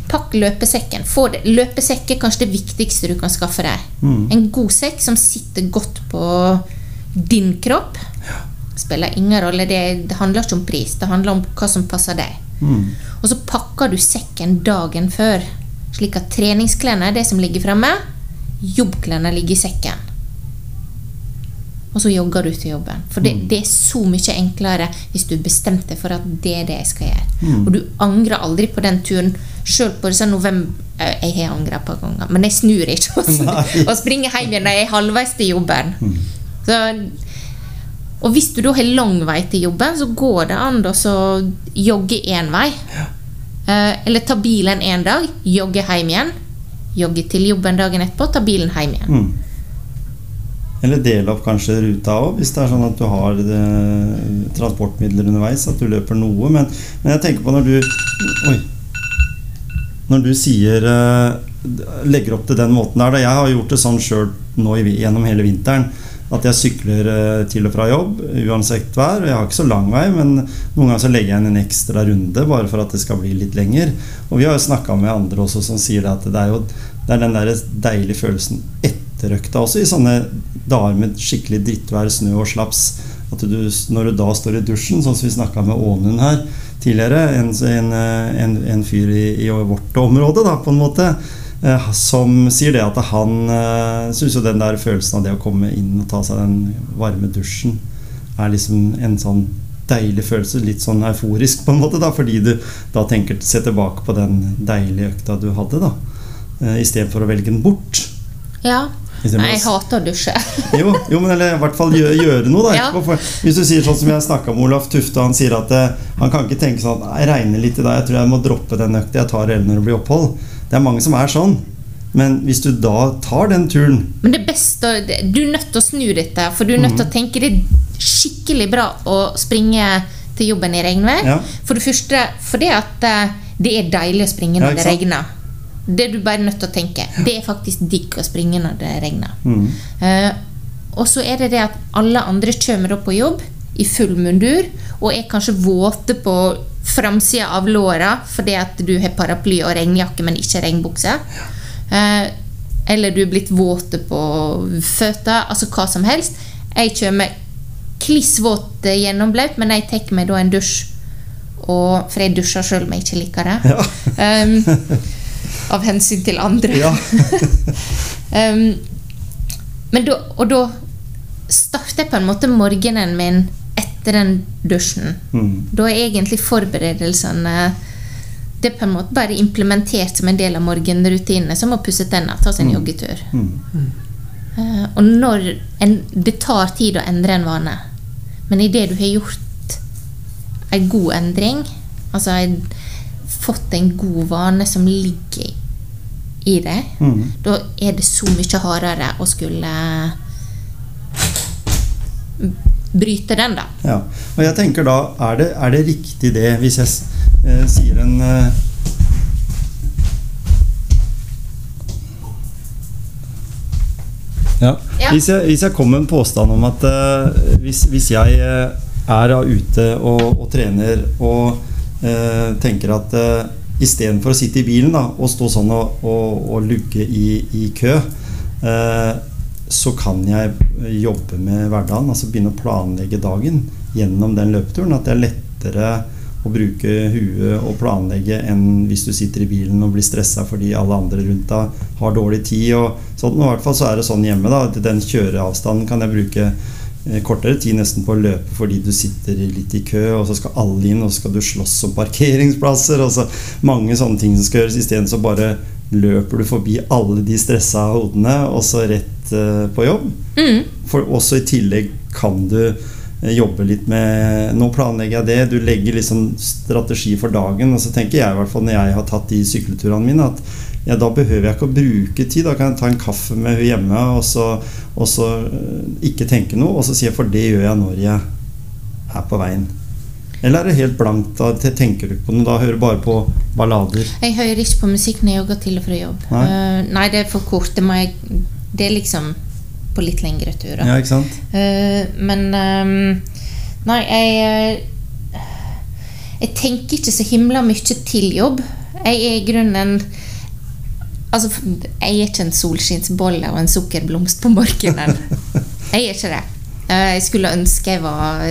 Pakk løpesekken. Løpesekk er kanskje det viktigste du kan skaffe deg. Mm. En god sekk som sitter godt på din kropp. Spiller ingen rolle. Det, det handler ikke om pris. Det handler om hva som passer deg. Mm. Og så pakker du sekken dagen før, slik at treningsklærne er det som ligger fremme. Jobbklærne ligger i sekken. Og så jogger du til jobben. For det, det er så mye enklere hvis du bestemte deg for at det er det jeg skal gjøre. Mm. Og du angrer aldri på den turen. Sjøl på disse november... eh, Jeg har angra par ganger, men jeg snur ikke og, og springer hjem igjen når jeg er halvveis til jobben. Mm. Så, og hvis du da har lang vei til jobben, så går det an å jogge én vei. Ja. eller ta bilen en dag, jogge hjem igjen. Jogge til jobben dagen etterpå, ta bilen hjem igjen. Mm. Eller dele opp kanskje ruta òg, hvis det er sånn at du har det, transportmidler underveis. At du løper noe. Men, men jeg tenker på når du Oi. Når du sier eh, Legger opp til den måten der. Da. Jeg har gjort det sånn sjøl nå i, gjennom hele vinteren. At jeg sykler eh, til og fra jobb uansett vær. og Jeg har ikke så lang vei, men noen ganger så legger jeg inn en ekstra runde bare for at det skal bli litt lenger. Og vi har jo snakka med andre også som sier det at det er jo det er den der deilige følelsen etter økta også, i sånne dager med skikkelig drittvær, snø og slaps. At du, når du da står i dusjen, sånn som vi snakka med Ånund her tidligere, en, en, en, en fyr i, i vårt område, da, på en måte, eh, som sier det at han uh, syns jo den der følelsen av det å komme inn og ta seg den varme dusjen, er liksom en sånn deilig følelse. Litt sånn euforisk, på en måte, da, fordi du da tenker se tilbake på den deilige økta du hadde, da. Uh, Istedenfor å velge den bort. Ja. Nei, jeg hater å dusje. jo, jo, men eller i hvert fall gjøre, gjøre noe. Da, Ja. hvis du sier sånn som jeg snakka med Olaf Tufte, han sier at eh, han kan ikke tenke sånn Jeg regner litt i dag, jeg tror jeg må droppe den økta jeg tar det når det blir opphold. Det er mange som er sånn. Men hvis du da tar den turen Men det beste Du er nødt til å snu dette, for du er nødt til til å tenke det er skikkelig bra å springe til jobben i regnvær. Ja. For det første fordi at eh, det er deilig å springe når ja, det regner. Det er du bare nødt til å tenke. Det er faktisk digg å springe når det regner. mm, Uh, og så er det det at alle andre kommer opp på jobb i full mundur og er kanskje våte på framsida av låra fordi at du har paraply og regnjakke, men ikke regnbukse. Eh, eller du er blitt våte på føttene. Altså hva som helst. Jeg kommer kliss våt gjennomblaut, men jeg tar meg da en dusj. Og, for jeg dusjer sjøl om jeg ikke liker det. Ja. Um, av hensyn til andre. Ja. Um, men da, og da starter jeg på en måte morgenen min etter den dusjen. Mm. Da er egentlig forberedelsene Det er på en måte bare implementert som en del av morgenrutinene, som å pusse tennene, ta seg en joggetur. Mm. Uh, og når en, Det tar tid å endre en vane, men idet du har gjort en god endring, altså en, fått en god vane som ligger i deg, Mm. da er det så mye hardere å skulle bryte den, da. Ja. Og jeg tenker da, er det, er det riktig det hvis jeg eh, sier en eh, ja. Ja. Hvis, jeg, hvis jeg kommer med en påstand om at eh, hvis, hvis jeg eh, er ute og, og trener og eh, tenker at eh, istedenfor å sitte i bilen da, og stå sånn og, og, og lugge i, i kø, eh, så kan jeg jobbe med hverdagen, altså begynne å planlegge dagen gjennom den løpeturen. At det er lettere å bruke huet og planlegge enn hvis du sitter i bilen og blir stressa fordi alle andre rundt deg har dårlig tid. Og sånn. Og I hvert fall så er det sånn hjemme. da, at Den kjøreavstanden kan jeg bruke eh, kortere tid nesten på å løpe fordi du sitter litt i kø, og så skal alle inn, og så skal du slåss om parkeringsplasser. og så Mange sånne ting som skal gjøres. istedenfor bare løper du forbi alle de stressa hodene, og så rett uh, på jobb. Mm. For også i tillegg kan du eh, jobbe litt med Nå planlegger jeg det. Du legger liksom strategi for dagen. Og så tenker jeg i hvert fall når jeg har tatt de sykkelturene mine, at ja, da behøver jeg ikke å bruke tid. Da kan jeg ta en kaffe med hun hjemme og så, og så eh, ikke tenke noe. Og så sier jeg for det gjør jeg når jeg er på veien. Eller er det helt blankt? Da tenker du ikke på noe? Da hører du bare på ballader? Jeg hører ikke på musikk når jeg jogger til og fra jobb. Nei. uh, nei, det er for kort. Det, jeg, det er liksom på litt lengre turer. Ja, ikke sant? Uh, men um, Nei, jeg eh, Jeg tenker ikke så himla mye til jobb. Jeg er i grunnen Altså, jeg er ikke en solskinnsbolle og en sukkerblomst på morgenen. Jeg er ikke det. Eh, Jeg skulle ønske jeg var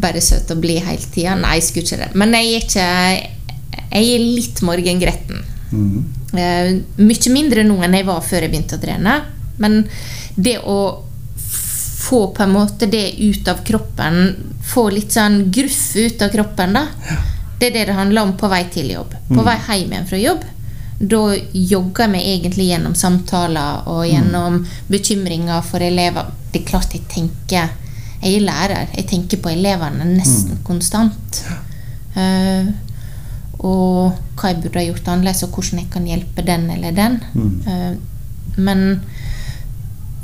bare søt og blid hele tida. Nei, jeg skulle ikke det. Men jeg er ikke Jeg er litt morgengretten. Mm. Uh, mye mindre nå enn jeg var før jeg begynte å trene. Men det å få på en måte det ut av kroppen, få litt sånn gruff ut av kroppen, da. Det er det det handler om på vei til jobb. På vei hjem igjen fra jobb. Da jogger vi egentlig gjennom samtaler og gjennom bekymringer for elever. Det er klart jeg tenker Jeg er lærer. Jeg tenker på elevene nesten konstant. Uh, og hva jeg burde ha gjort annerledes, og hvordan jeg kan hjelpe den eller den. Mm. Uh, men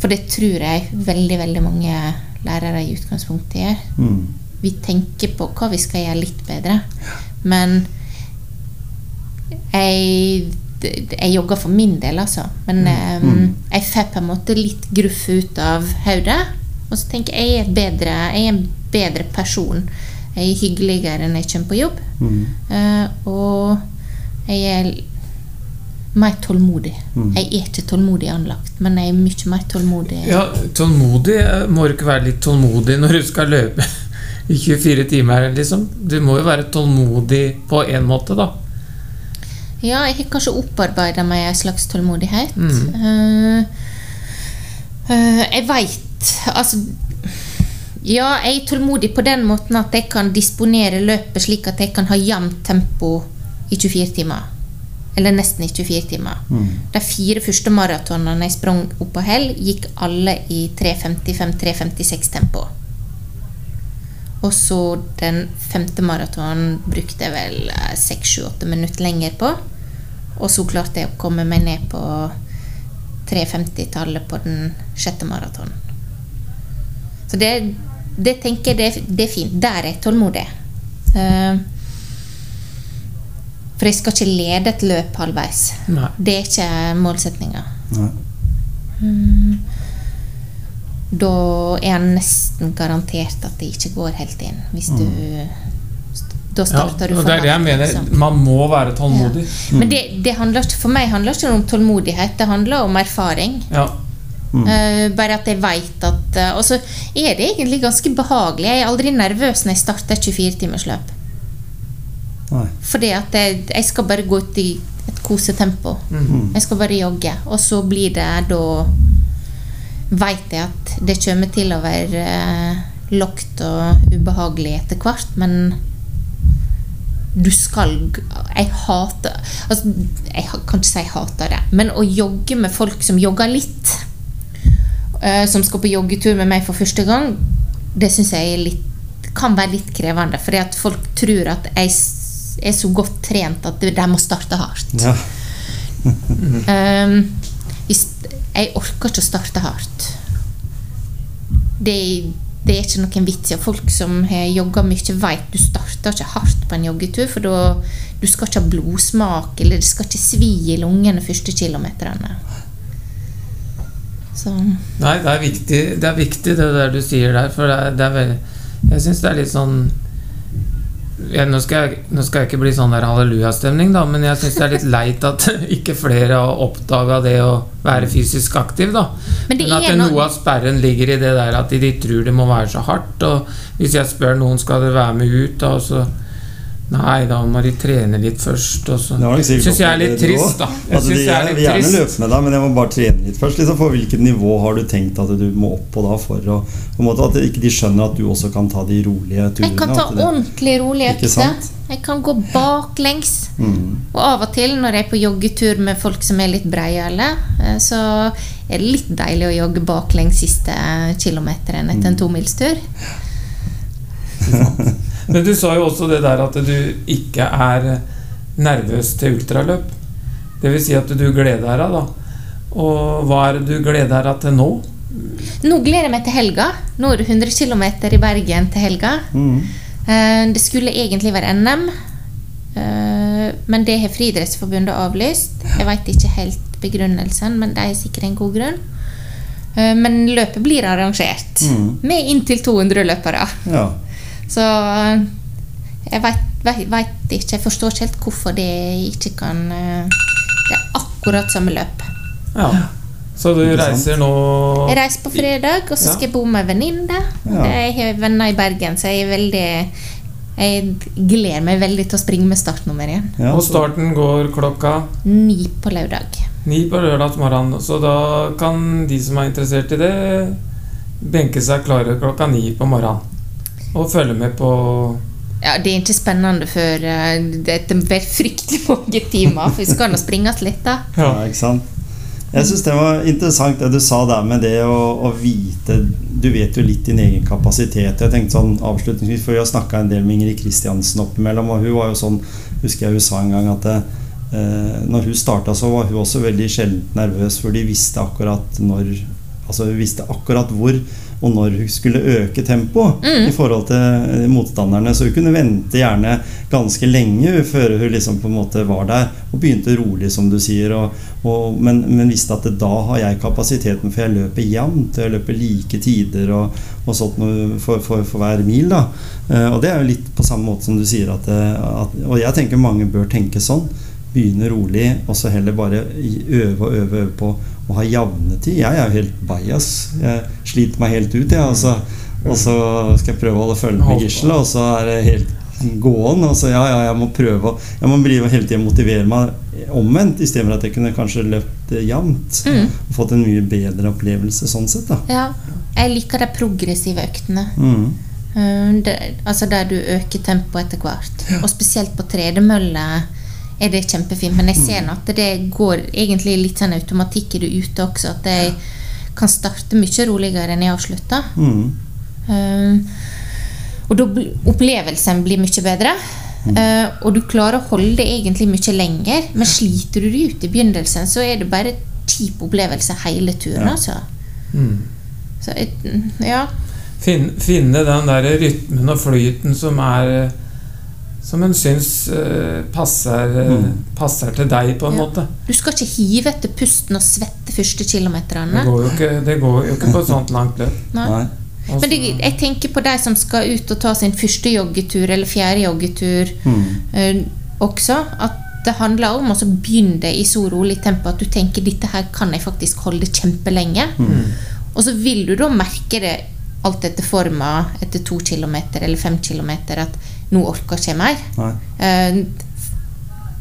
For det tror jeg veldig, veldig mange lærere i utgangspunktet gjør. Mm. Vi tenker på hva vi skal gjøre litt bedre. Men jeg, jeg jogger for min del, altså. Men Mm. jeg får på en måte litt gruff ut av hodet. Og så tenker jeg jeg er, bedre, jeg er en bedre person. Jeg er hyggeligere når jeg kommer på jobb. Mm. Eh, og jeg er mer tålmodig. Mm. Jeg er ikke tålmodig anlagt, men jeg er mye mer tålmodig. Ja, tålmodig eh, Må du ikke være litt tålmodig når du skal løpe i 24 timer, liksom? Du må jo være tålmodig på en måte, da. Ja, jeg har kanskje opparbeida meg en slags tålmodighet. Mm. Uh, uh, jeg veit Altså Ja, jeg er tålmodig på den måten at jeg kan disponere løpet slik at jeg kan ha jevnt tempo i 24 timer. Eller nesten i 24 timer. Mm. De fire første maratonene jeg sprang opp på hell, gikk alle i 3.55-3.56 tempo. Og så den femte maratonen brukte jeg vel 6-7-8 minutter lenger på. Og så klarte jeg å komme meg ned på 3.50-tallet på den sjette maratonen. Så det, det tenker jeg det, det er fint. Der er jeg tålmodig. Eh, for jeg skal ikke lede et løp halvveis. Nei. Det er ikke målsettinga. Da er jeg nesten garantert at det ikke går helt inn. Hvis du Da Ja, starter du og for det er det jeg mener. liksom. Man må være tålmodig. Men det, det handler, for meg handler det ikke om tålmodighet, det handler om erfaring. Ja. Eh, bare at jeg veit at eh, Og så er det egentlig ganske behagelig. Jeg er aldri nervøs når jeg starter et 24-timersløp. Nei. Fordi at jeg, jeg skal bare gå ut i et kosetempo. Mhm. Jeg skal bare jogge. Og så blir det da Veit jeg at det kommer til å være eh, lågt og ubehagelig etter hvert, men du skal Jeg hater altså, Jeg kan ikke si jeg hater det, men å jogge med folk som jogger litt, eh, som skal på joggetur med meg for første gang, det syns jeg litt, kan være litt krevende. Fordi at folk tror at jeg er så godt trent at de må starte hardt. Ja. um, jeg orker ikke å starte hardt. Det, det er ikke noen vits i. Folk som har jogga mye, vet du starter ikke hardt på en joggetur. For da du skal ikke ha blodsmak, eller det skal ikke svi i lungene første kilometerne. Så Nei, det er viktig det er viktig det der du sier der, for det er, det er veldig Jeg syns det er litt sånn ja, nå, skal jeg, nå skal jeg ikke bli sånn der hallelujastemning, da, men jeg syns det er litt leit at ikke flere har oppdaga det å være fysisk aktiv, da. Men det Men at noe noe- av sperren ligger i det der at de tror det må være så hardt. Og hvis jeg spør noen skal dere være med ut, da, og så Nei, da må de trene litt først, og så Det var sikkert Syns jeg er litt trist, da. Jeg Altså, synes jeg er litt vil gjerne løpe med deg, men jeg må bare trene litt først. Liksom, for hvilket nivå har du tenkt at du må opp på da for å på en måte At ikke de skjønner at du også kan ta de rolige turene? jeg kan ta det- ordentlig rolig Ikke økte. Jeg kan gå baklengs. Mm. Og av og til når jeg er på joggetur med folk som er litt breiale, eh, så er det litt deilig å jogge baklengs siste kilometeren etter en tomilstur. Men du sa jo også det der at du ikke er nervøs til ultraløp. Det vil si at du gleder deg, da. Og hva er det du gleder deg til nå? Nå gleder jeg meg til helga. Nå er det 100 km i Bergen til helga. Mm. Eh, Det skulle egentlig være NM, eh, men det har Friidrettsforbundet avlyst. Jeg veit ikke helt begrunnelsen, men det er sikkert en god grunn. Eh, Men løpet blir arrangert Mm. med inntil 200 løpere. Ja. Så eh, jeg veit ikke Jeg forstår ikke helt hvorfor det ikke kan eh, Det er akkurat samme løp. Ja. Så du reiser nå Jeg reiser på fredag, og så Ja. skal jeg bo med ei venninne. Ja. Jeg har venner i Bergen, så jeg er veldig Jeg gleder meg veldig til å springe med startnummer igjen. ja Og starten går klokka Ni på lørdag. ni på lørdag morgen. Så da kan de som er interessert i det, benke seg klare klokka ni på morgenen. Og følge med på Ja, Det er ikke spennende før eh, det er fryktelig mange timer, for vi skal nå springes litt, da. Ja, ikke sant? Jeg syns det var interessant det du sa der med det å, å vite Du vet jo litt din egen kapasitet. Jeg tenkte sånn avslutningsvis, for Vi har snakka en del med Ingrid Kristiansen oppimellom, og hun var jo sånn Husker jeg hun sa en gang at det, eh, når hun starta, så var hun også veldig sjelden nervøs, for de visste akkurat når Altså hun visste akkurat hvor og når hun skulle øke tempoet Mm. i forhold til eh, motstanderne. Så hun kunne vente gjerne ganske lenge før hun liksom på en måte var der. Og begynte rolig, som du sier. Og, og, men, men visste at da har jeg kapasiteten, for jeg løper jevnt. Jeg løper like tider og, og sånt for, for, for hver mil. da Eh, Og det er jo litt på samme måte som du sier at, eh, at Og jeg tenker mange bør tenke sånn. Begynne rolig, og så heller bare øve og øve, øve på å ha jevnetid. Jeg er jo helt bajas. Jeg sliter meg helt ut, jeg. Altså. Og så skal jeg prøve å holde følge med gisselet. Og så er det helt gåen. Altså, ja, ja, jeg må prøve Jeg må bli hele tiden motivere meg omvendt, istedenfor at jeg kunne kanskje løpt jevnt. Mm. Og fått en mye bedre opplevelse sånn sett, da. Ja. Jeg liker de progressive øktene. Mm. Eh, det, altså der du øker tempoet etter hvert. Og spesielt på tredemølle er det kjempefint. Men jeg ser nå at det går egentlig litt sånn automatikk i det ute også. At jeg kan starte mye roligere enn jeg avslutter. Mm. Eh, og da opplevelsen blir mye bedre. Uh, og du klarer å holde det egentlig mye lenger. Men sliter du deg ut i begynnelsen, så er det bare kjip opplevelse hele turen. Ja. altså. Mm. Så ja. Finne den der rytmen og flyten som er Som en syns eh, passer, eh, Mm. passer til deg, på en Ja. måte. Du skal ikke hive etter pusten og svette første Det kilometerne. går jo ikke, det går jo ikke på et sånt langt løp. Nei. Nei. Men det, jeg tenker på de som skal ut og ta sin første joggetur eller fjerde joggetur Mm. eh, også. At det handler om å begynne begynne i så rolig tempo at du tenker dette her kan jeg faktisk holde kjempelenge. Mm. Og så vil du da merke det alt etter forma etter to kilometer eller fem kilometer at nå orker ikke jeg mer. Eh,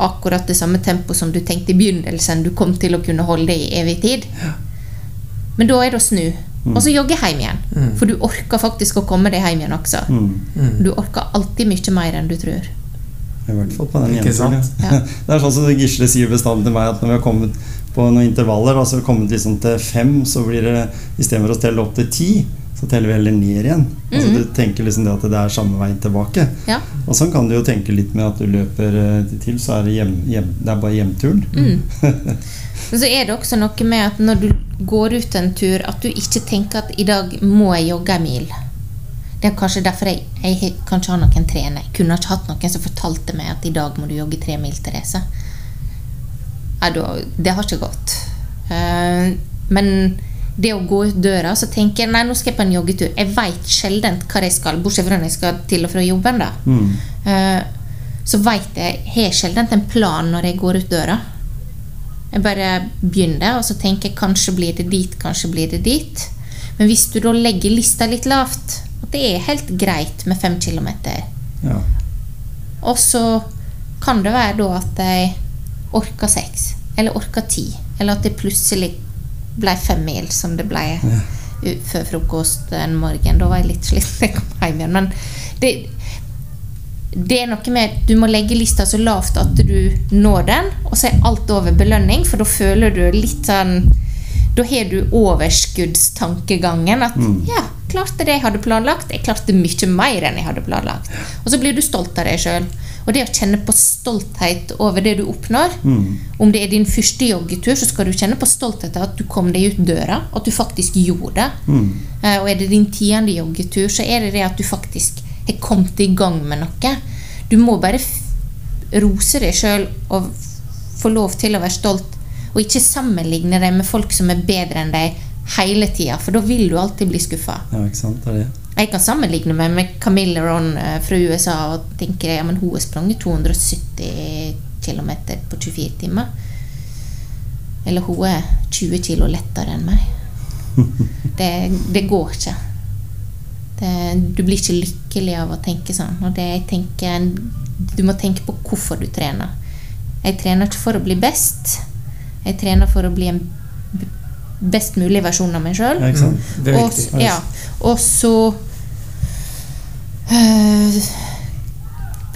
akkurat det samme tempo som du tenkte i begynnelsen du kom til å kunne holde i evig tid. Men da er det å snu. Og så jogge hjem igjen. Mm. For du orker faktisk å komme deg hjem igjen også. Mm. Mm. Du orker alltid mye mer enn du tror. I hvert fall på den jenta. Ja. Det er sånn som Gisle sier bestandig til meg, at når vi har kommet på noen intervaller, altså så har kommet liksom til fem, så blir det istedenfor å telle opp til ti, så teller vi heller ned igjen. Altså Mhm. Du tenker liksom det at det er samme veien tilbake. Ja. Og sånn kan du jo tenke litt med at du løper eh, til, så er det, hjem, hjem, det er bare hjemturen. Mm. Men så er det også noe med at når du går ut en tur, at du ikke tenker at i dag må jeg jogge en mil. Det er kanskje derfor jeg, jeg he- kan ikke ha noen trener. Jeg kunne ikke hatt noen som fortalte meg at i dag må du jogge tre mil, Therese. Da, det har ikke gått. Eh, men det å gå ut døra, så tenker jeg nei, nå skal jeg på en joggetur. Jeg veit sjelden hva jeg skal, bortsett fra når jeg skal til og fra jobben. da. Mm. Eh, så veit jeg har jeg sjelden en plan når jeg går ut døra. Jeg bare begynner, og så tenker jeg kanskje blir det dit, kanskje blir det dit. Men hvis du da legger lista litt lavt, at det er helt greit med fem kilometer, Ja. og så kan det være da at jeg orker seks, eller orka ti, eller at det plutselig ble fem mil, som det ble ja. før frokost en morgen. Da var jeg litt sliten da jeg kom hjem igjen. Men det, det er noe med Du må legge lista så lavt at du når den, og så er alt over belønning, for da føler du litt sånn Da har du overskuddstankegangen. At Mm. ja, klarte det jeg hadde planlagt. Jeg klarte mye mer enn jeg hadde planlagt. Og så blir du stolt av deg sjøl. Og det å kjenne på stolthet over det du oppnår Mm. Om det er din første joggetur, så skal du kjenne på stolthet av at du kom deg ut døra. At du faktisk gjorde det. Mm. Eh, Og er det din tiende joggetur, så er det det at du faktisk har kommet i gang med noe. Du må bare rose deg sjøl og få lov til å være stolt. Og ikke sammenligne deg med folk som er bedre enn deg hele tida, for da vil du alltid bli skuffa. ja, ikke sant. Det er det. Jeg kan sammenligne meg med Camille Ron eh, fra USA og tenker ja, men hun har sprunget 270 km på 24 timer. Eller hun er 20 kg lettere enn meg. Det, det går ikke. Det, du blir ikke lykkelig av å tenke sånn. Og det jeg tenker, du må tenke på hvorfor du trener. Jeg trener ikke for å bli best. Jeg trener for å bli en best mulig versjon av meg sjøl. Mm, Og, ja, og så øh,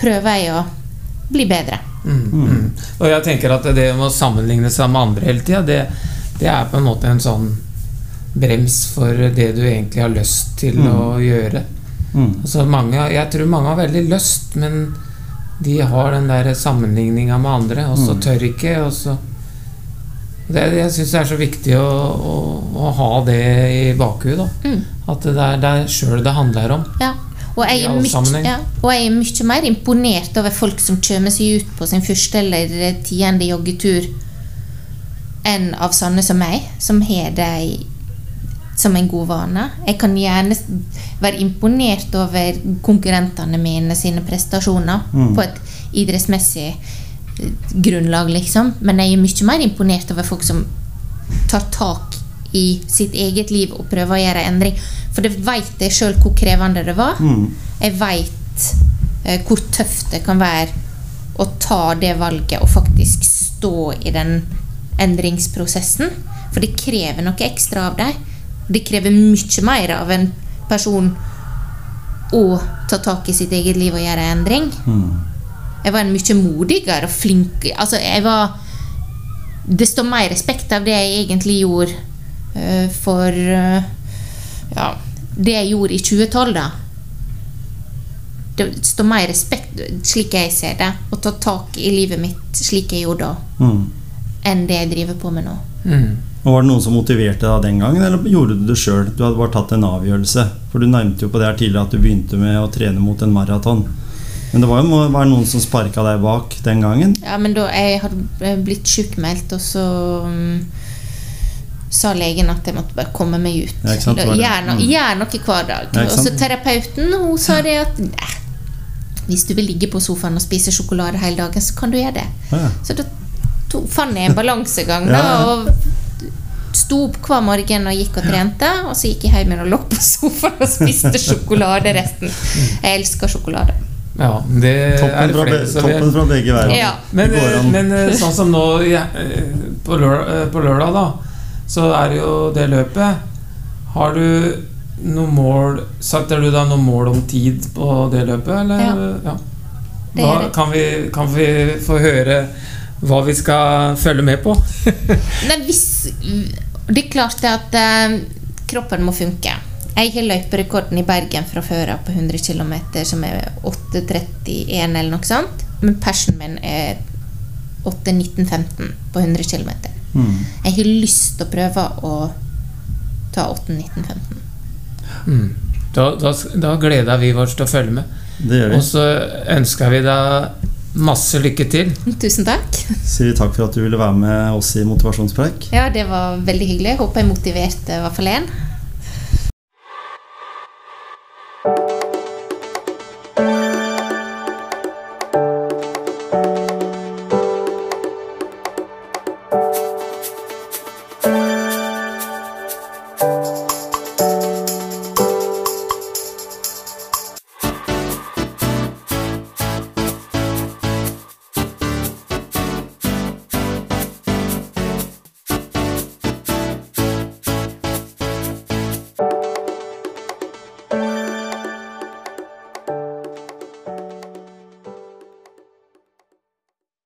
prøver jeg å bli bedre. Mm, mm. Og jeg tenker at det med å sammenligne seg med andre hele tida, det, det er på en måte en sånn brems for det du egentlig har lyst til Mm. å gjøre. Mm. Altså mange, jeg tror mange har veldig lyst, men de har den der sammenligninga med andre, og så Mm. tør ikke. Og så det, Jeg syns det er så viktig å, å, å ha det i bakhuet. Mm. At det er deg sjøl det handler om. Ja. Og jeg, er mye, ja, og jeg er mye mer imponert over folk som kommer seg ut på sin første eller tiende joggetur, enn av sånne som meg, som har det som en god vane. Jeg kan gjerne være imponert over konkurrentene mine sine prestasjoner Mm. på et idrettsmessig grunnlag, liksom. Men jeg er mye mer imponert over folk som tar tak i sitt eget liv og prøver å gjøre endring. For det vet jeg sjøl hvor krevende det var. Mm. Jeg veit eh, hvor tøft det kan være å ta det valget og faktisk stå i den endringsprosessen. For det krever noe ekstra av deg. Det krever mye mer av en person å ta tak i sitt eget liv og gjøre endring. endring. Jeg var en mye modigere og flink Altså, jeg var Det står mer respekt av det jeg egentlig gjorde uh, for uh, Ja, det jeg gjorde i 2012, da. Det står mer respekt, slik jeg ser det, å ta tak i livet mitt slik jeg gjorde da, Mm. enn det jeg driver på med nå. Mm. Og Var det noen som motiverte deg den gangen, eller gjorde du det sjøl? Du hadde bare tatt en avgjørelse. For du nevnte jo på det her tidligere at du begynte med å trene mot en maraton. Men det var jo være noen som sparka deg bak den gangen. Ja, men da jeg hadde blitt sjukmeldt, og så um, sa legen at jeg måtte bare komme meg ut. Ja, sant, det var det. Gjør, no Mm. gjør noe hver dag. Ja, og så terapeuten hun sa det at nei, hvis du vil ligge på sofaen og spise sjokolade hele dagen, så kan du gjøre det. Ja. Så da to, fant jeg en balansegang da, og sto opp hver morgen og gikk og trente. Og så gikk jeg hjem og lå på sofaen og spiste sjokolade resten. Jeg elsker sjokolade. Ja, det er Toppen, fra, be flere som toppen fra begge verden. Ja. Men, men eh, sånn som nå ja, eh, på, lørdag, eh, på lørdag, da, så er det jo det løpet. Har du noe mål Satte du da noe mål om tid på det løpet, eller? Ja. ja. Hva, er kan, vi, kan vi få høre hva vi skal følge med på? Nei, hvis, det er klart at eh, kroppen må funke. Jeg har løyperekorden i Bergen fra før av på 100 km, som er 8.31 eller noe sånt. Men persen min er 8.19,15 på 100 km. Mm. Jeg har lyst til å prøve å ta 8.19,15. Mm. Da, da, da gleder vi oss til å følge med. Det gjør vi. Og så ønsker vi deg masse lykke til. Tusen takk. Sier vi takk for at du ville være med oss i Motivasjonspreik. Ja, det var veldig hyggelig. Håper jeg motiverte i hvert fall én.